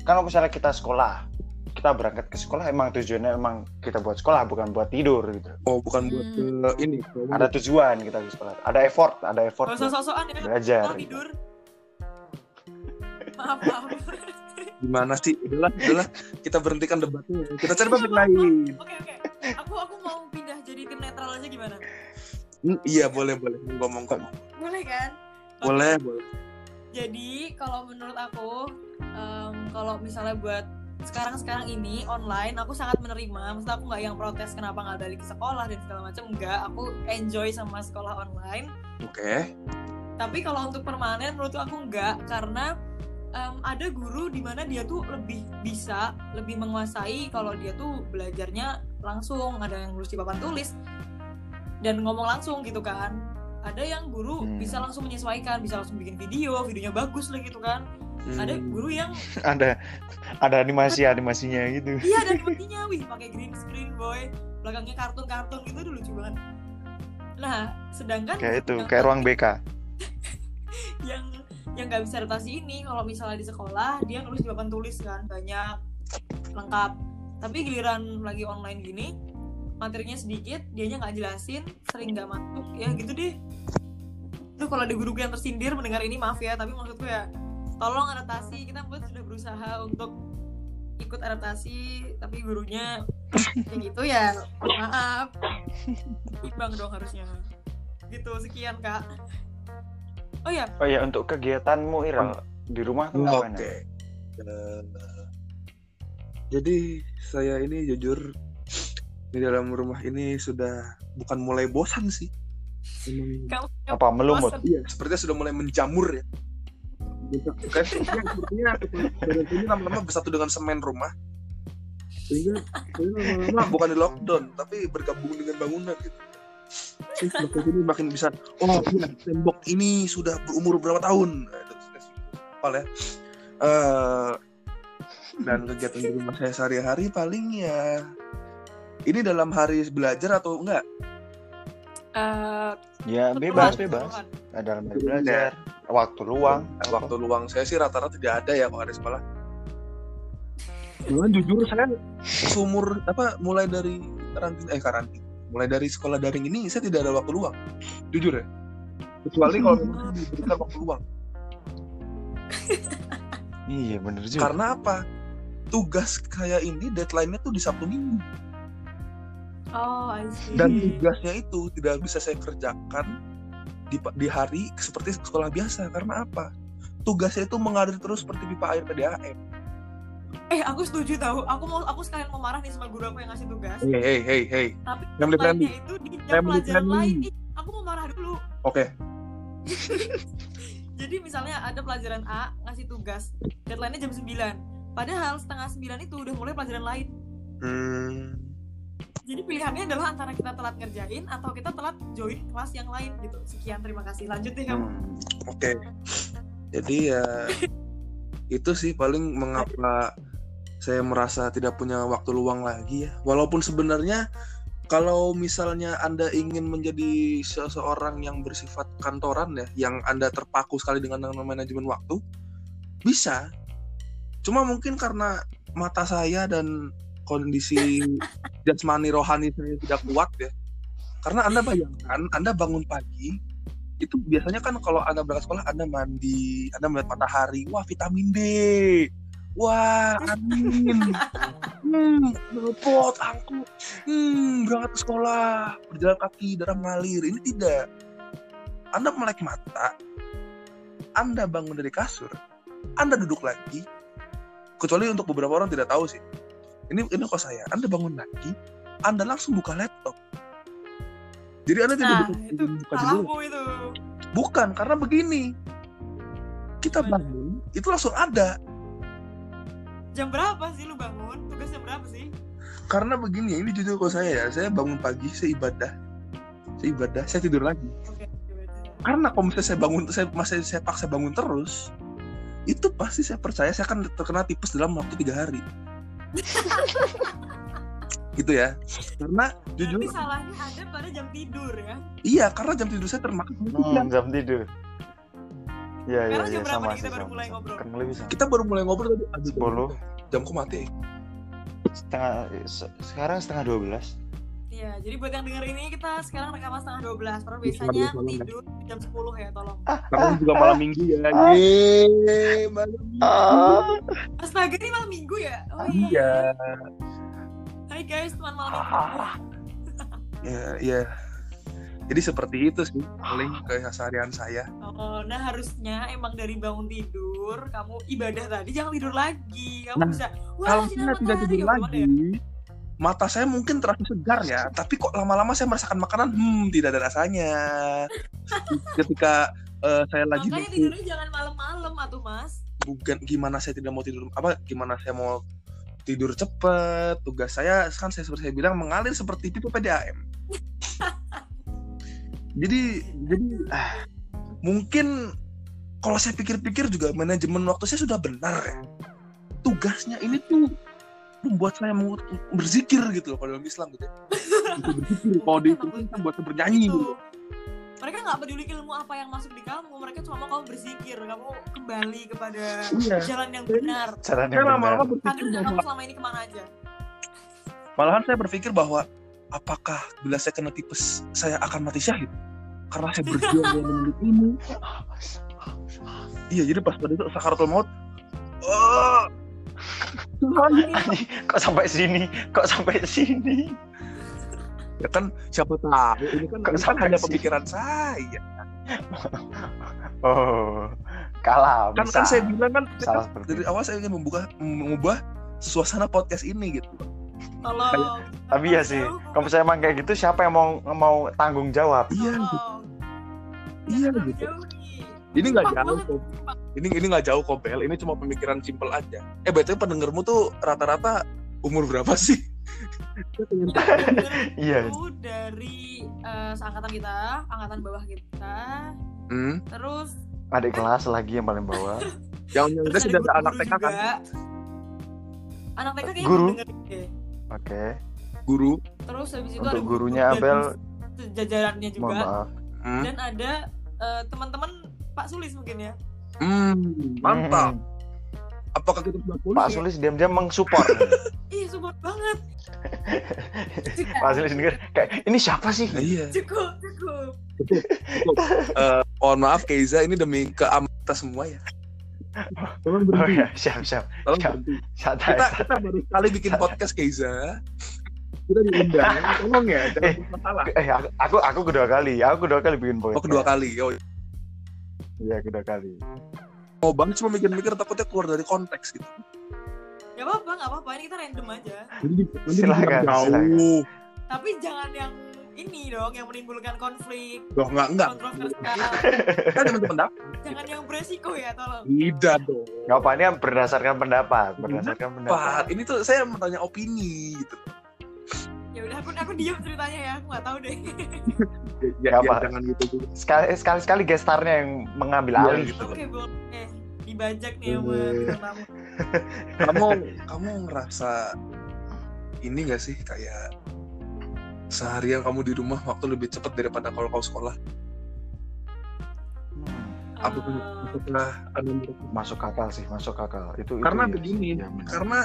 kalau misalnya kita sekolah kita berangkat ke sekolah emang tujuannya emang kita buat sekolah bukan buat tidur gitu oh bukan buat Hmm. ke ini ada tujuan kita ke sekolah ada effort ada effort usah buat sok-sokan ya. belajar Mau tidur. Maaf, maaf. Gimana sih udahlah udahlah kita berhentikan debatnya kita cari topik lain Oke, oke. Aku aku mau pindah jadi tim netral aja gimana? Hmm, iya boleh boleh ngomong ngomong Boleh kan? Boleh boleh Jadi kalau menurut aku, em, kalau misalnya buat sekarang-sekarang ini online, aku sangat menerima. Maksudnya aku nggak yang protes kenapa nggak balik ke sekolah dan segala macam. Enggak, aku enjoy sama sekolah online. oke Tapi kalau untuk permanen, menurut aku enggak karena em, ada guru di mana dia tuh lebih bisa, lebih menguasai kalau dia tuh belajarnya langsung. Ada yang nulis di papan tulis dan ngomong langsung gitu kan. Ada yang guru Hmm. bisa langsung menyesuaikan, bisa langsung bikin video, videonya bagus lah gitu kan. Ada Hmm. guru yang ada ada animasi animasinya gitu iya ada animasinya, wih pakai green screen boy, belakangnya kartun-kartun gitu tuh lucu banget. Nah, sedangkan kayak itu kayak ruang BK yang yang nggak bisa adaptasi ini. Kalau misalnya di sekolah dia nulis di papan tulis kan banyak lengkap. Tapi giliran lagi online gini materinya sedikit dianya nggak jelasin sering nggak masuk. Ya gitu deh. Itu kalau ada guru yang tersindir mendengar ini maaf ya tapi maksudku ya tolong adaptasi. Kita buat sudah berusaha untuk ikut adaptasi tapi gurunya kayak gitu ya maaf. Imbang dong harusnya. Gitu sekian kak oh ya oh ya untuk kegiatanmu Iral di rumah tuh Oke. ngapain ya? Eh, jadi saya ini jujur di dalam rumah ini sudah bukan mulai bosan sih. Kamu apa melumut iya, sepertinya sudah mulai menjamur ya. Gitu. Kayak sepertinya, badan ini lama-lama bersatu dengan semen rumah. Sehingga sehingga lama-lama bukan di lockdown, tapi bergabung dengan bangunan gitu. Ini makin bisa, oh iya, tembok ini sudah berumur berapa tahun. Nah, sudah hafal ya. Eh, dan kegiatan di rumah saya sehari-hari paling ya ini dalam hari belajar atau enggak? Eh, ya bebas bebas ada dalam hari belajar waktu luang Waktu luang saya sih rata-rata tidak ada ya kalau ada sekolah. Cuman jujur saya seumur apa mulai dari karantina eh karantina mulai dari sekolah daring ini saya tidak ada waktu luang. Jujur ya. Kecuali kalau memang diberikan waktu luang. Iya bener juga. Karena apa? Tugas kayak ini deadline-nya tuh di Sabtu Minggu. Oh I see. Dan tugasnya itu tidak bisa saya kerjakan di, di hari seperti sekolah biasa. Karena apa? Tugasnya itu mengalir terus seperti pipa air PDAM eh aku setuju tahu aku mau aku sekalian mau marah nih sama guru aku yang ngasih tugas. Hey hey hey hey. Tapi Family friendly. itu di jam pelajaran lain. Ih, aku mau marah dulu. Oke. Jadi misalnya ada pelajaran A ngasih tugas. Deadline-nya jam 9 padahal setengah 9 itu udah mulai pelajaran lain. Hmm, jadi pilihannya adalah antara kita telat ngerjain atau kita telat join kelas yang lain gitu. Sekian terima kasih. Lanjut deh kamu. Hmm. oke. Jadi ya itu sih paling mengapa saya merasa tidak punya waktu luang lagi ya. Walaupun sebenarnya kalau misalnya anda ingin menjadi seseorang yang bersifat kantoran ya yang anda terpaku sekali dengan manajemen waktu bisa. Cuma mungkin karena mata saya dan kondisi jasmani rohani saya tidak kuat ya. Karena anda bayangkan anda bangun pagi itu biasanya kan kalau anda berangkat sekolah anda mandi anda melihat matahari wah vitamin D. Wah angin hmm nelpot angkut hmm berangkat ke sekolah berjalan kaki darah mengalir. Ini tidak. Anda melek mata anda bangun dari kasur anda duduk lagi kecuali untuk beberapa orang tidak tahu sih. Ini ini kok saya. Anda bangun lagi anda langsung buka laptop jadi anda tidak nah buka, itu buka itu Bukan, karena begini. Kita bangun, itu langsung ada. Jam berapa sih lu bangun? Tugas jam berapa sih? Karena begini, ini jujur kalau saya ya, saya bangun pagi, saya ibadah, saya ibadah, saya tidur lagi. Karena kalau misalnya saya bangun, saya masih saya paksa bangun terus, itu pasti saya percaya saya akan terkena tipes dalam waktu tiga hari. gitu ya. Karena jujur, Berarti salahnya ada pada jam tidur ya. iya, karena jam tidur saya termakan. Hmm, jam tidur. Iya, iya, iya, sama nih kita sih, baru sama, mulai sama. ngobrol? Sama. Kita baru mulai ngobrol tadi. 10. Jamku mati. Setengah, se- sekarang setengah 12. Iya, jadi buat yang denger ini kita sekarang rekaman setengah 12 Padahal Setengah biasanya 12 malam, ya. tidur jam 10 ya, tolong Karena juga malam minggu ya. Yeay, malam minggu. Ah. Astaga, ini malam minggu ya? Oh Iya. Hai guys, teman malam minggu Ya, iya. Jadi seperti itu sih paling keseharian saya. Oh, nah harusnya emang dari bangun tidur kamu ibadah tadi jangan tidur lagi. Kamu Nah, bisa Kalau wah saya sinar tidak tidur boleh lagi, mata saya mungkin terasa segar ya, tapi kok lama-lama saya merasakan makanan, hmm, tidak ada rasanya. Ketika eh, saya ya. lagi Makanya tidurnya jangan malam-malam atuh mas. bukan gimana saya tidak mau tidur apa gimana saya mau tidur cepet tugas saya kan saya seperti saya bilang mengalir seperti pipa PDAM jadi jadi ah, mungkin kalau saya pikir-pikir juga manajemen waktu saya sudah benar ya tugasnya ini tuh membuat saya mau berzikir gitu loh kalau dalam Islam gitu ya. Gitu, berzikir kalau di itu buat saya bernyanyi Itu. gitu. Mereka nggak peduli ilmu apa yang masuk di kamu, mereka cuma mau kamu berzikir, kamu kembali kepada Iya. jalan yang benar. Cara Saya yang benar. berpikir Kader kamu selama ini ke mana aja? Malahan saya berpikir bahwa apakah bila saya kena tipes saya akan mati syahid karena saya berjuang dalam menuntut ilmu. Iya, jadi pas pada itu sakaratul maut. Oh, Tuhan. Kok sampai sini? Kok sampai sini? Ya kan siapa tahu ini kan, Kok ini kan hanya pemikiran saya. Oh, kalah. Kan bisa. kan saya bilang kan Salah kan dari awal saya ingin membuka mengubah suasana podcast ini gitu. Tolong. Tapi ya sih, kalau misalnya emang kayak gitu, siapa yang mau mau tanggung jawab? Iya, gitu. iya gitu. jauh nih. Ini nggak jauh kok. Ini ini nggak jauh kok Bel. Ini cuma pemikiran simpel aja. Eh betul pendengarmu tuh rata-rata umur berapa sih? Iya. Itu dari eh, seangkatan kita, angkatan bawah kita, Hmm. terus Adik kelas lagi yang paling bawah. Yang yang terus sudah ada anak TK kan? Anak TK kayaknya Guru? Oke. Guru. Terus habis itu Untuk ada gurunya guru Abel, jajarannya Mohon juga maaf. Hmm. dan ada eh, teman-teman Pak Sulis mungkin ya. Hmm, mantap. Hmm. Apakah kita sudah pulih? Pak Sulis diam-diam mengsupport. Ih, support banget. Pak Sulis denger kayak ini siapa sih? Nah, iya. Cukup, cukup. Eh, mohon maaf Keiza ini demi keamanan kita semua ya. Tolong Oh berhenti. ya, siap siap. Tolong siap. berhenti. Santai. Kita kita baru sekali bikin podcast Keiza. Kita diundang. Tolong ya, jangan Eh, masalah. Eh, aku, aku aku kedua kali. Aku kedua kali bikin podcast. Oh kedua kali. Oh, Iya, kedua kali. Mau banget cuma mikir-mikir takutnya keluar dari konteks gitu. Gak apa-apa, gak apa-apa. Ini kita random aja. Nanti, nanti Silakan, jauh. silakan. Tapi jangan yang ini dong, yang menimbulkan konflik, Loh, enggak, enggak. kontroversial. Kan teman-teman dapat. jangan yang beresiko ya, tolong. Tidak dong. Gak apa ini kan berdasarkan pendapat, berdasarkan Pak, pendapat. ini tuh saya bertanya opini gitu. Ya udah, aku aku diam ceritanya ya. Aku nggak tahu deh. Ya, ya, apa. jangan gitu dulu. Sekali sekali sekali gestarnya yang mengambil Iya, alih. gitu. Oke, boleh. Dibajak nih sama tamu. kamu kamu ngerasa ini gak sih kayak seharian kamu di rumah waktu lebih cepat daripada kalau kau sekolah? Apakah menurut- masuk akal sih, masuk akal. Itu itu Karena iya begini, benar. karena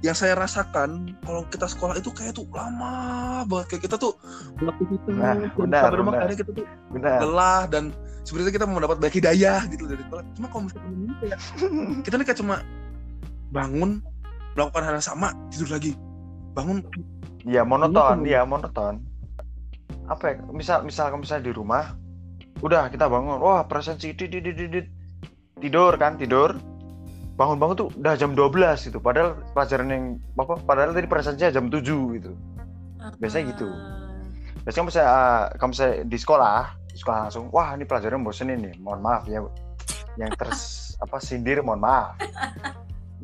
yang saya rasakan kalau kita sekolah itu kayak tuh lama banget kayak kita tuh beraktivitas Nah, dan benar, rumah benar. kadang kita tuh benar. lelah dan sebenarnya kita mau mendapat baik hidayah gitu dari sekolah. Cuma kalau misalnya ini kayak kita nih kayak cuma bangun melakukan hal yang sama tidur lagi bangun Iya monoton, iya monoton. Apa ya? Misal misal misalnya di rumah, udah kita bangun, wah presensi dit, dit, dit. tidur kan tidur, bangun-bangun tuh udah jam 12 gitu. Padahal pelajaran yang apa? Padahal tadi presensinya jam 7 gitu. Biasanya gitu. Biasanya kamu misalnya, ah, kamu misalnya di sekolah, di sekolah langsung, wah ini pelajaran bosen ini, mohon maaf ya, yang terus apa sindir, mohon maaf.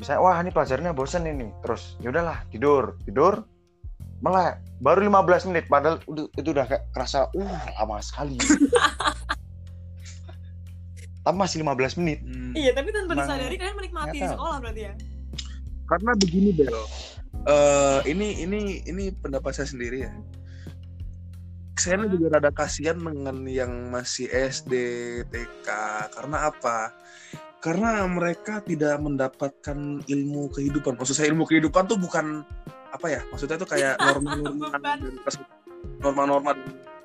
misalnya wah ini pelajarannya bosen ini terus ya udahlah tidur tidur melek baru 15 menit padahal udah, itu udah kayak kerasa uh lama sekali tapi masih 15 menit Hmm. Iya, tapi tanpa Emang- disadari kalian menikmati di tahu. sekolah berarti ya. Karena begini Bel. Eh ini ini ini pendapat saya sendiri ya. Saya Hmm. juga rada kasihan dengan yang masih SD, TK. Karena apa? Karena mereka tidak mendapatkan ilmu kehidupan. Maksud saya ilmu kehidupan tuh bukan apa ya? Maksudnya tuh kayak norma-norma norma-norma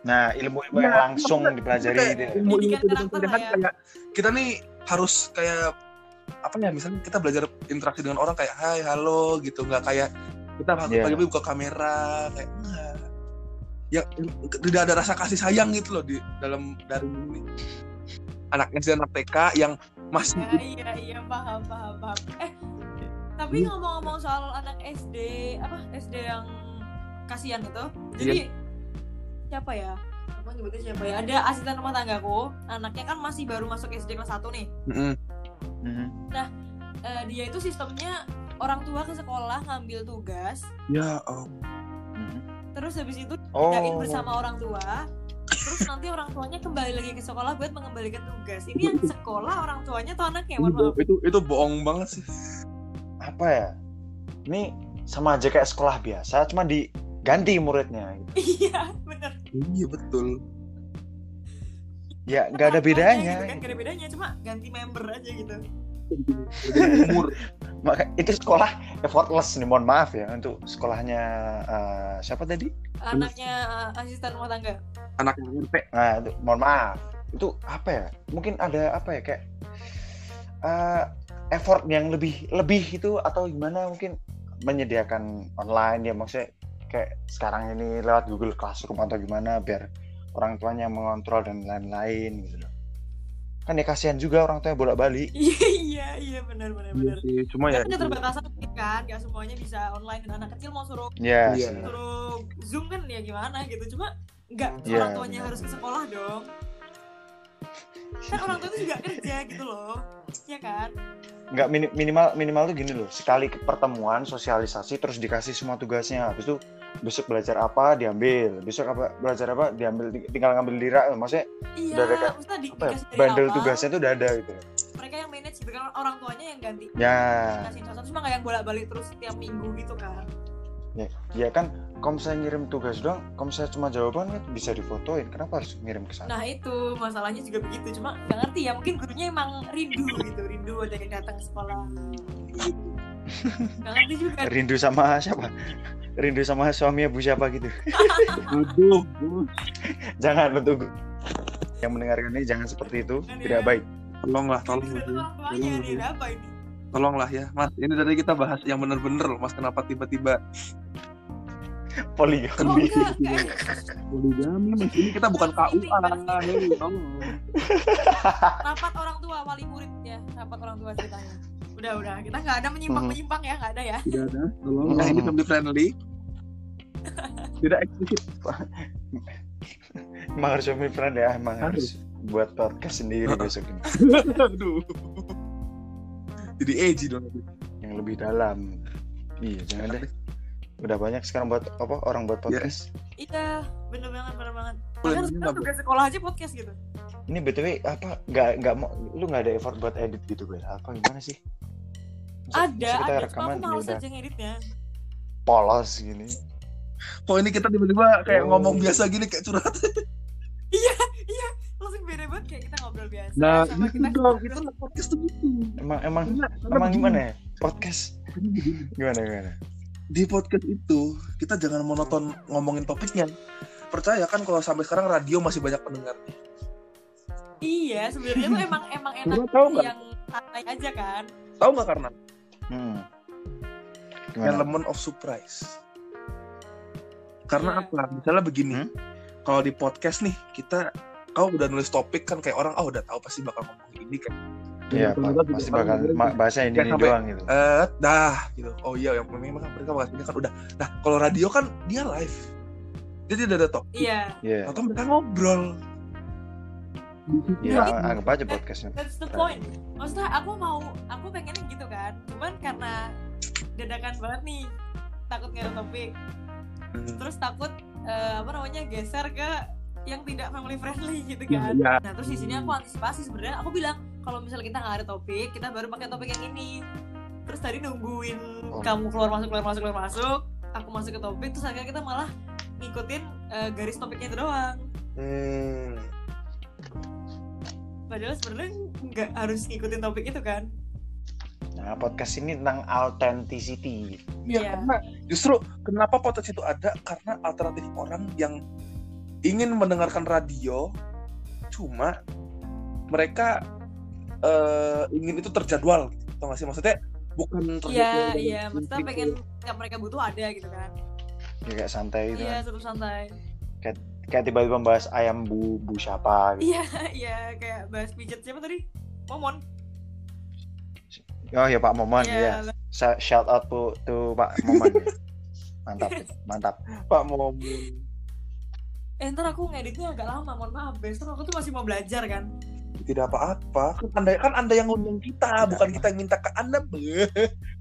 nah ilmu-ilmu yang Nah, langsung dipelajari kayak itu ya. ilmu ilmu kan ya. kayak kita nih harus kayak apa ya misalnya kita belajar interaksi dengan orang kayak hai halo gitu nggak kayak kita Iya. pagi-pagi buka kamera kayak enggak ya tidak ada rasa kasih sayang gitu loh di dalam dari ini anak SD anak TK yang masih Ya, iya, iya, paham, paham, paham. Eh, tapi ngomong-ngomong soal anak SD, apa SD yang kasihan itu, jadi siapa ya? Aku nyebutnya siapa ya? Ada asisten rumah tanggaku, anaknya kan masih baru masuk SD kelas 1 nih. Mm-mm. Mhm. Eh, dia itu sistemnya orang tua ke sekolah ngambil tugas, ya oh. Mhm. terus habis itu oh kerjain bersama orang tua. Terus nanti orang tuanya kembali lagi ke sekolah buat mengembalikan tugas. Ini yang sekolah orang tuanya atau anaknya? itu, Mohon maaf. itu itu bohong banget sih apa ya ini sama aja kayak sekolah biasa cuma diganti muridnya gitu. Iya, bener. iya betul ya nggak ada bedanya Gitu kan, gak ada bedanya, cuma ganti member aja gitu. umur Maka itu sekolah effortless nih mohon maaf ya untuk sekolahnya eh, siapa tadi Anaknya uh, asisten rumah tangga. anak RT nah itu mohon maaf itu apa ya mungkin ada apa ya kayak eh, effort yang lebih lebih itu atau gimana mungkin menyediakan online ya maksudnya kayak sekarang ini lewat Google Classroom atau gimana biar orang tuanya mengontrol dan lain-lain gitu loh kan ya kasihan juga orang tuanya bolak-balik Iya, iya, iya, benar, benar, Iya benar. sih, cuma ya Kan keterbatasan mungkin kan, gak semuanya bisa online dan anak kecil mau suruh ya Iya. sih. suruh zoom kan ya gimana gitu. Cuma nggak Iya, orang tuanya benar. harus ke sekolah dong. Kan orang tua itu juga kerja gitu loh, ya kan? Nggak mini- minimal minimal tuh gini loh. Sekali pertemuan sosialisasi terus dikasih semua tugasnya. Habis itu besok belajar apa diambil. Besok apa belajar apa diambil Ting- tinggal ngambil lira maksudnya Iya, Udah ada kayak- apa ya, bandel awal, tugasnya tuh udah ada gitu. Mereka yang manage kan orang tuanya yang ganti. ya. Kasih cuma nggak yang bolak-balik terus setiap minggu gitu kan. Ya, ya kan kalau misalnya ngirim tugas doang kalau misalnya cuma jawaban kan bisa difotoin. Kenapa harus ngirim ke sana? Nah itu masalahnya juga begitu. Cuma nggak ngerti ya mungkin gurunya emang rindu gitu rindu ada yang datang ke sekolah. Nggak ngerti juga. Rindu sama siapa? Rindu sama suaminya bu siapa gitu? Aduh, jangan untuk yang mendengarkan ini jangan seperti itu. Tidak ya. baik. Tolonglah, tolong. Tolong, apa ini Tolonglah ya, Mas. Ini tadi kita bahas yang bener-bener loh, Mas. Kenapa tiba-tiba poligami poligami, Mas? Ini kita bukan KUA. Hei, rapat orang tua wali murid ya rapat orang tua ceritanya udah udah kita nggak ada menyimpang menyimpang ya nggak ada ya Tidak ada, tolong. Nah, ini family friendly. Tidak eksplisit. emang harus family friend ya emang harus buat podcast sendiri besok ini Aduh. Jadi edgy dong. yang lebih dalam. Iya jangan deh. udah banyak sekarang buat apa orang buat podcast. Iya bener banget bener banget. Boleh Bu? tugas sekolah aja podcast gitu. Ini btw apa nggak nggak mau lu nggak ada effort buat edit gitu ber apa gimana sih? Masa- ada kita ada cuma rekaman aku ya males aja ngeditnya. Polos gini. Kok ini kita tiba-tiba kayak Oh. ngomong biasa gini kayak curhat. kayak kita ngobrol biasa Nah, sama gitu kita dong. Itu podcast tuh gitu. emang emang karena emang gimana ya podcast gimana gimana Di podcast itu kita jangan monoton ngomongin topiknya. Percaya kan kalau sampai sekarang radio masih banyak pendengar. iya sebenarnya tuh emang emang enak tahu nggak? yang santai aja kan Tahu nggak karena hmm. gimana element of surprise. Karena Iya. apa? Misalnya begini, Hmm? kalau di podcast nih kita kau udah nulis topik kan kayak orang oh udah tahu pasti bakal ngomong ini kan. Iya, pasti bakal bahasa ini, ini doang gitu. eh dah gitu. Oh iya yang memang mereka bahas ini kan udah. Nah, kalau radio kan dia live. Jadi udah ada topik. iya Iya. Atau mereka ngobrol. ya Tapi- anggap aja podcastnya That's the point. Maksudnya aku mau, aku pengennya gitu kan. Cuman karena dadakan banget nih, takut nggak ada topik, Hmm. terus takut eh, apa namanya geser ke yang tidak family friendly gitu kan. Iya. Nah terus di sini aku antisipasi sebenarnya. Aku bilang kalau misalnya kita nggak ada topik, kita baru pakai topik yang ini. Terus tadi nungguin Oh. kamu keluar masuk keluar masuk keluar masuk, aku masuk ke topik, terus akhirnya kita malah ngikutin eh, garis topiknya itu doang. Hmm. Padahal sebenarnya nggak harus ngikutin topik itu kan. nah podcast ini tentang authenticity Iya, Iya. karena justru kenapa podcast itu ada karena alternatif orang yang ingin mendengarkan radio cuma mereka eh, ingin itu terjadwal gitu. Tau gak sih maksudnya bukan Iya, terjadwal iya. dalam Maksudnya pengen yang mereka butuh ada gitu kan. ya kayak santai gitu Iya, kan. seru santai. kayak tiba-tiba bahas ayam bu bu siapa gitu Iya, iya kayak bahas pijat siapa tadi? Momon. oh ya Pak Momon Iya, ya Sa- shout out to, to Pak Momon mantap mantap Pak Momun. Eh ntar aku ngeditnya agak lama, mohon maaf. Besok aku tuh masih mau belajar kan. Tidak apa-apa. Kan anda kan anda yang ngundang kita, bukan kita yang minta ke anda.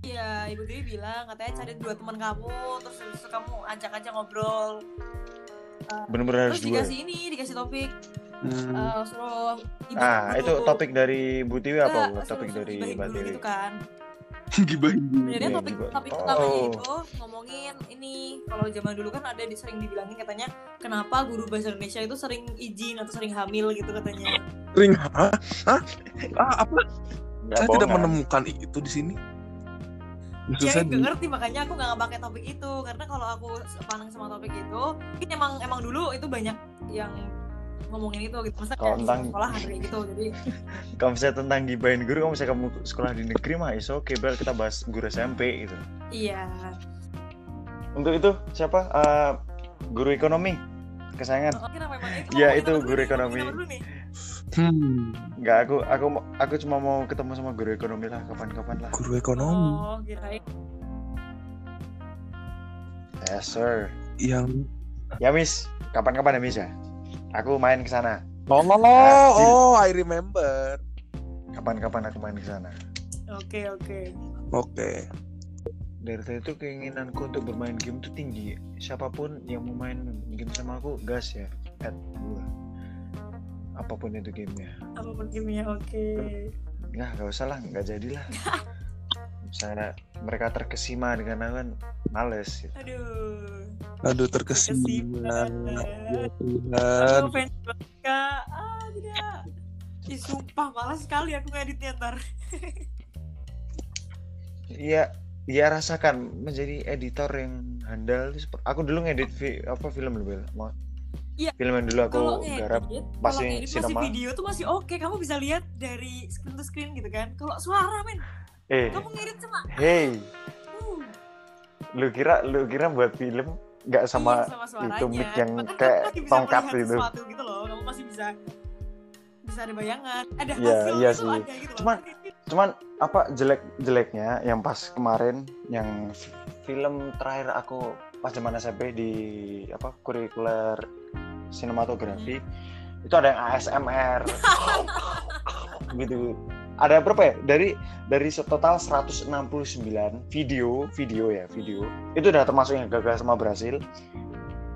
Iya, Ibu Dewi bilang katanya cari dua teman kamu, terus itu kamu ajak-ajak ngobrol. bener-bener harus Terus dua dikasih ini, dikasih topik. Hmm. eh, suruh ibu ah itu topik dari Bu Tiwi apa topik suruh dari Mbak Tiwi gitu kan. Gibahin dulu. Sebenarnya topik topik Oh. utamanya itu ngomongin ini kalau zaman dulu kan ada di sering dibilangin katanya kenapa guru bahasa Indonesia itu sering izin atau sering hamil gitu katanya. Ring Hah? Hah? Ah, apa? Nggak Saya tidak menemukan itu di sini. Justru Ya saya gak ngerti makanya aku nggak pakai topik itu karena kalau aku pandang sama topik itu mungkin emang emang dulu itu banyak yang ngomongin itu gitu. Masa Kalau tentang- sekolah kayak gitu. Jadi kalau misalnya tentang gibahin guru kalau misalnya kamu sekolah di negeri mah is oke Bel kita bahas guru SMP gitu iya. untuk itu siapa Eh, guru ekonomi kesayangan Oh, kenapa emang itu? Iya, ngomongin itu guru ekonomi. Hmm, Enggak, aku aku aku cuma mau ketemu sama guru ekonomi lah kapan-kapan lah. guru ekonomi Oh, kirain. Yes, sir. yang Ya, Miss. Kapan-kapan ya, Miss ya? Aku main ke sana. Oh, oh, I remember. Kapan-kapan aku main ke sana. Oke, oke. Oke. Dari tadi tuh keinginanku untuk bermain game tuh tinggi. Siapa pun yang mau main game sama aku, gas ya. Add gua. Apa pun itu gamenya. Apa pun gamenya oke. Nggak, nggak usah lah, nggak jadilah. Misalnya mereka terkesima dengan aku kan males gitu. Aduh. Aduh terkesima. Terkesima. Ya Tuhan. Aku fans banget kak. Ah tidak. Ih sumpah malas sekali aku ngeditnya ntar. Iya, iya rasakan menjadi editor yang handal. Aku dulu ngedit vi- apa film lebih mau Iya. film yang dulu aku Kalau garap ngedit, pas kalau di ngedit masih sinema. video tuh masih oke. Kamu bisa lihat dari screen to screen gitu kan. Kalau suara men, Eh, kamu cuma. hey, Uh, lu kira lu kira buat film nggak sama, iya, sama suaranya. itu mic yang kamu kayak tongkat gitu. sesuatu gitu loh. Kamu masih bisa bisa ada bayangan. Ada Iya, hasil iya itu sih. ada gitu loh. Cuman- cuman apa jelek jeleknya yang pas kemarin yang film terakhir aku pas zaman SMP di apa kurikuler sinematografi itu ada yang ASMR gitu ada berapa ya dari dari total 169 video video ya video itu udah termasuk yang gagal sama berhasil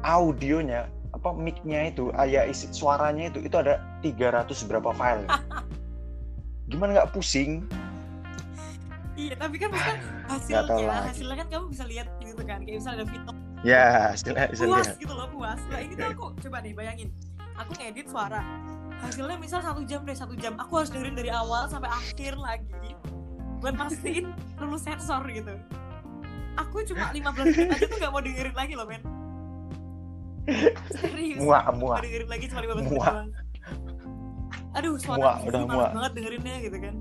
audionya apa mic-nya itu ayah isi suaranya itu itu ada 300 berapa file gimana nggak pusing Iya, tapi kan Nggak tahu hasilnya, hasilnya kan kamu bisa lihat gitu kan. Kayak misalnya ada video ya hasilnya hasil puas gitu loh, puas. Nah ini tuh aku coba nih bayangin. Aku ngedit suara. Hasilnya misal satu jam deh, satu jam. Aku harus dengerin dari awal sampai akhir lagi. Buat mastiin lulus sensor gitu. Aku cuma 15 menit aja tuh gak mau dengerin lagi loh, men. Serius. muak Gak muak dengerin lagi cuma 15 menit doang. Aduh, Muak, suara udah males muak. banget dengerinnya gitu kan.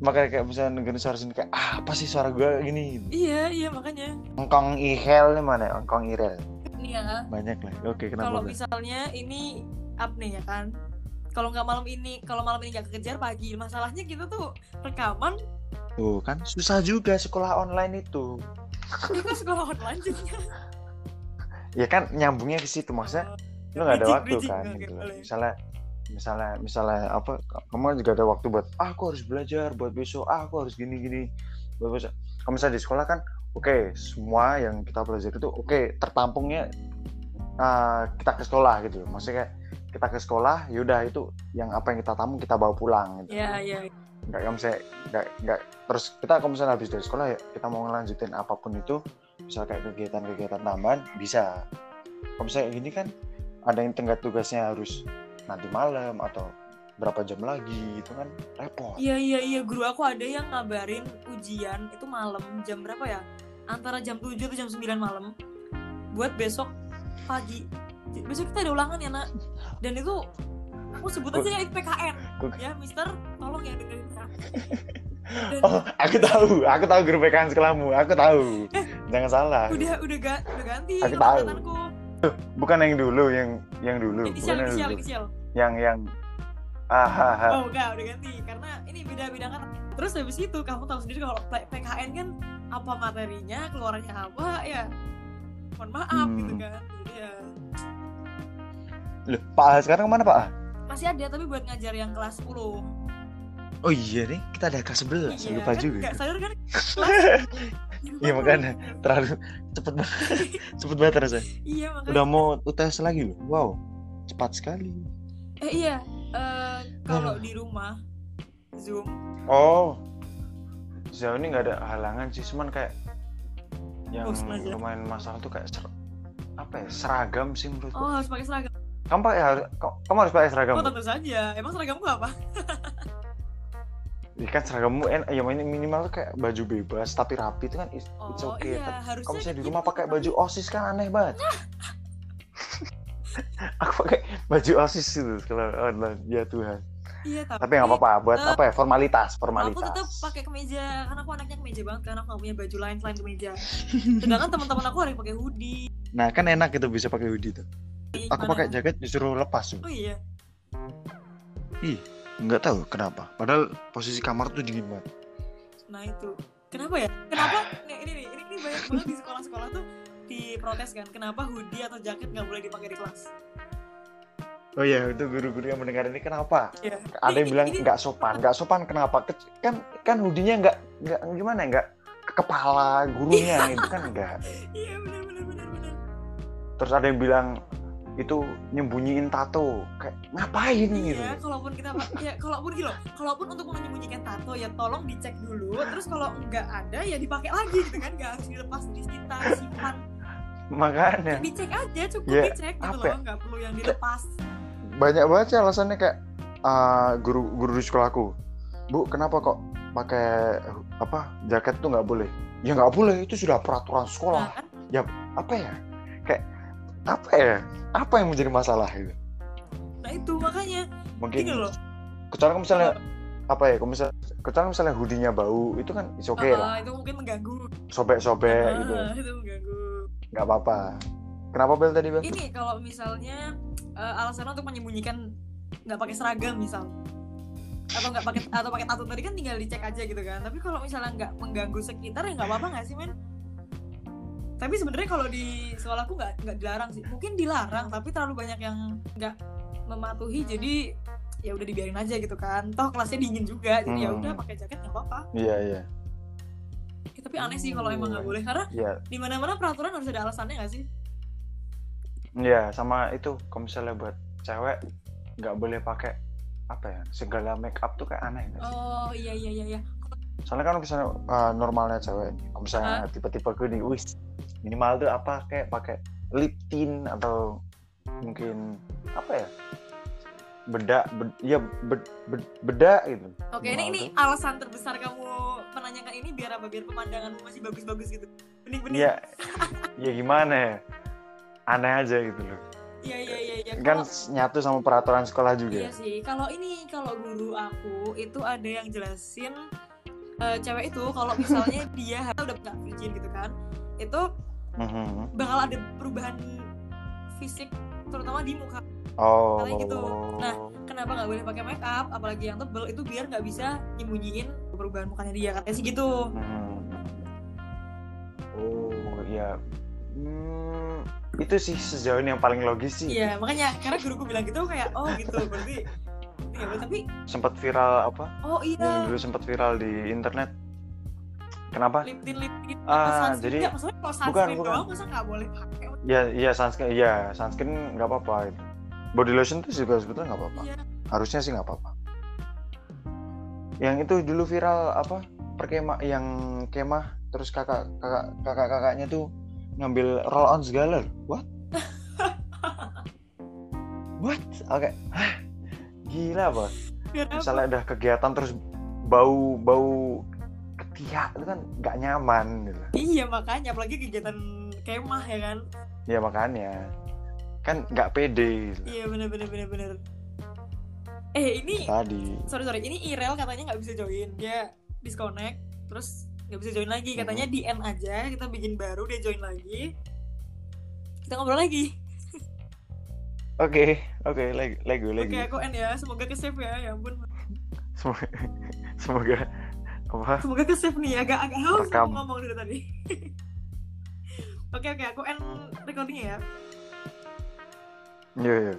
makanya kayak misalnya dengerin suara sini kayak ah, apa sih suara gue gini Iya, iya makanya. engkong ihel nih mana engkong irel Nih ya, banyak lah oke kenapa kalau misalnya ini up nih ya kan kalau nggak malam ini kalau malam ini nggak kekejar pagi masalahnya kita tuh rekaman. Tuh kan susah juga sekolah online itu. Itu sekolah online jadinya ya kan nyambungnya ke situ maksudnya lu nggak ada waktu bridging. kan gitu misalnya misalnya misalnya apa kamu juga ada waktu buat ah, aku harus belajar buat besok ah, aku harus gini gini buat besok. Kalau misalnya di sekolah kan oke semua yang kita pelajari itu oke tertampungnya uh, kita ke sekolah gitu maksudnya kayak kita ke sekolah yaudah itu yang apa yang kita tampung kita bawa pulang gitu Iya, iya. nggak kalau misalnya nggak nggak terus kita kalau misalnya habis dari sekolah ya kita mau ngelanjutin apa pun itu misal kayak kegiatan-kegiatan tambahan bisa kalau misalnya gini kan ada yang tenggat tugasnya harus nanti malam atau berapa jam lagi itu kan repot Iya, iya, iya. Guru aku ada yang ngabarin ujian itu malam jam berapa ya? Antara jam 7 atau jam 9 malam. Buat besok pagi. Besok kita ada ulangan ya, Nak. Dan itu aku sebut aja ya, itu PKN. Gua- Ya, Mister, tolong ya dengerin ya. Dan oh aku tahu aku tahu guru PKN sekolahmu aku tahu jangan salah udah udah ga, udah ganti Aku tahu. bukan yang dulu yang yang dulu Inisial, bukan yang inisial, dulu inisial. yang yang ah ah, ah. Oh enggak, udah ganti karena ini beda-beda kan. Terus habis itu kamu tahu sendiri kalau PKN kan apa materinya, keluarannya apa ya. Mohon maaf Hmm. gitu kan. Jadi ya Loh, Pak A sekarang ke mana Pak A? masih ada tapi buat ngajar yang kelas 10. Oh iya nih, kita ada kelas 11, Iya, lupa kan juga. Enggak sadar kan? Iya, makanya. Terlalu cepet banget, cepet banget rasanya. Iya makanya. Udah mau UTS lagi loh, wow, cepat sekali. Eh iya, eh, kalau di rumah Zoom. Oh, sejauh ini nggak ada halangan sih, cuman kayak yang aja. lumayan masalah tuh kayak ser- apa ya seragam sih menurutku. Oh harus pakai seragam. Kamu pakai harus, kamu, kamu harus pakai seragam. Oh tentu saja. Emang seragamku apa? Ya kan seragammu en, ya ini minimal tuh kayak baju bebas tapi rapi itu kan it's, Oh it's okay. iya Tapi. Kalau misalnya di gitu. rumah pakai baju osis kan aneh banget. Aku pakai baju osis itu kalau online ya Tuhan. Iya tapi. Tapi nggak apa-apa buat apa ya formalitas Aku formalitas. tetap pakai kemeja karena aku anaknya kemeja banget karena aku gak punya baju lain selain kemeja. Sedangkan teman-teman aku yang pakai hoodie. Nah kan enak gitu bisa pakai hoodie tuh. Aku pakai jaket disuruh lepas tuh. Oh iya. Nggak tahu kenapa. Padahal posisi kamar tuh dingin banget. Nah itu. Kenapa ya? Kenapa? Nih, ini nih, ini, ini banyak banget di sekolah-sekolah tuh diprotes kan. Kenapa hoodie atau jaket nggak boleh dipakai di kelas? Oh iya itu guru-guru yang mendengar ini kenapa? Ya. Ada yang Ini- bilang nggak sopan, nggak sopan kenapa? Ke- Kan kan hoodie-nya nggak nggak gimana ya, nggak ke kepala gurunya itu kan enggak. Iya benar benar benar benar. Terus ada yang bilang itu nyembunyiin tato kayak ngapain gitu Iya, kalaupun kita ya kalaupun gitu, loh, kalaupun untuk menyembunyikan tato ya tolong dicek dulu. Terus kalau nggak ada ya dipakai lagi gitu kan, nggak harus dilepas di kita simpan. makanya Dicek aja, cukup Ya, dicek gitu apa ya? loh, nggak perlu yang dilepas. banyak banget sih alasannya kayak ah, guru guru di sekolahku bu kenapa kok pakai apa jaket tuh nggak boleh ya nggak boleh itu sudah peraturan Nah, sekolah kan apa ya kayak apa ya? Apa yang menjadi masalah gitu? Nah itu makanya. Mungkin gini loh. kecuali kalau misalnya apa ya kalau misalnya kecuali misalnya hoodie-nya bau itu kan is oke ah, lah itu mungkin mengganggu. sobek-sobek Ah, gitu. Itu mengganggu. nggak apa-apa. Kenapa bel tadi bel? Ini kalau misalnya eh, alasan untuk menyembunyikan nggak pakai seragam misal. Atau nggak pakai atau pakai tato tadi kan tinggal dicek aja gitu kan. Tapi kalau misalnya nggak mengganggu sekitar ya nggak apa-apa nggak sih men tapi sebenarnya kalau di sekolahku nggak nggak dilarang sih. Mungkin dilarang tapi terlalu banyak yang nggak mematuhi jadi ya udah dibiarin aja gitu kan. Toh kelasnya dingin juga jadi ya Hmm. udah pakai jaket nggak apa-apa. Iya iya. Ya, tapi aneh sih kalau emang nggak boleh karena iya. di mana-mana peraturan harus ada alasannya nggak sih? Iya, sama itu kalau misalnya buat cewek nggak boleh pakai apa ya segala make up tuh kayak aneh nggak sih? oh iya iya iya iya Soalnya kan misalnya uh, normalnya cewek, kalau misalnya tipe-tipe gue nih, wis minimal tuh apa kayak pakai lip tint atau mungkin apa ya bedak, bed, ya bed, bed- bedak gitu. Oke, ini Minimal ini tuh. alasan terbesar kamu menanyakan ini biar apa? Biar pemandanganmu masih bagus-bagus gitu. Bening-bening. Ya, ya gimana ya? Aneh aja gitu loh. Iya, iya, iya, iya. Kan Kalau- nyatu sama peraturan sekolah juga. Iya sih. Kalau ini kalau guru aku itu ada yang jelasin eh, cewek itu kalau misalnya dia udah nggak virgin gitu kan, itu Mhm. bakal ada perubahan fisik terutama di muka. Oh. Katanya gitu. Nah, Kenapa nggak boleh pakai make up, apalagi yang tebel itu biar nggak bisa nyembunyiin perubahan mukanya dia katanya sih gitu. Hmm. Oh iya. Hmm, itu sih sejauh ini yang paling logis sih Iya, makanya karena guruku bilang gitu kayak oh gitu berarti ya, tapi sempat viral apa? Oh yang iya dulu sempat viral di internet. Kenapa? Liptin liptin. Ah, jadi- jadi maksudnya kalau bukan, sunscreen bukan. doang masa nggak boleh pakai? Ya iya sunscreen iya sunscreen nggak apa-apa itu. Body lotion tuh juga sebetulnya nggak apa-apa. Iya. Harusnya sih nggak apa-apa. Yang itu dulu viral apa? Perkemah yang kemah terus kakak kakak kakak kakaknya tuh ngambil roll on segala. What? What? Oke. Hah? Gila apa misalnya udah kegiatan terus bau bau ketiak itu kan nggak nyaman gitu. Iya makanya. Apalagi kegiatan kemah ya kan? Ya makanya. Kan nggak pede gitu. iya bener bener bener bener. Eh ini tadi. Sorry sorry. Ini Irel katanya nggak bisa join. Dia disconnect terus nggak bisa join lagi. Katanya Mhm. di end aja. Kita bikin baru dia join lagi. Kita ngobrol lagi oke oke lagi lagi lagi oke aku end ya. Semoga ke save ya ya ampun. Semoga semoga apa? Semoga ke save nih agak agak haus aku Rekam. ngomong dari tadi. Oke oke aku end recordingnya ya. Iya, iya.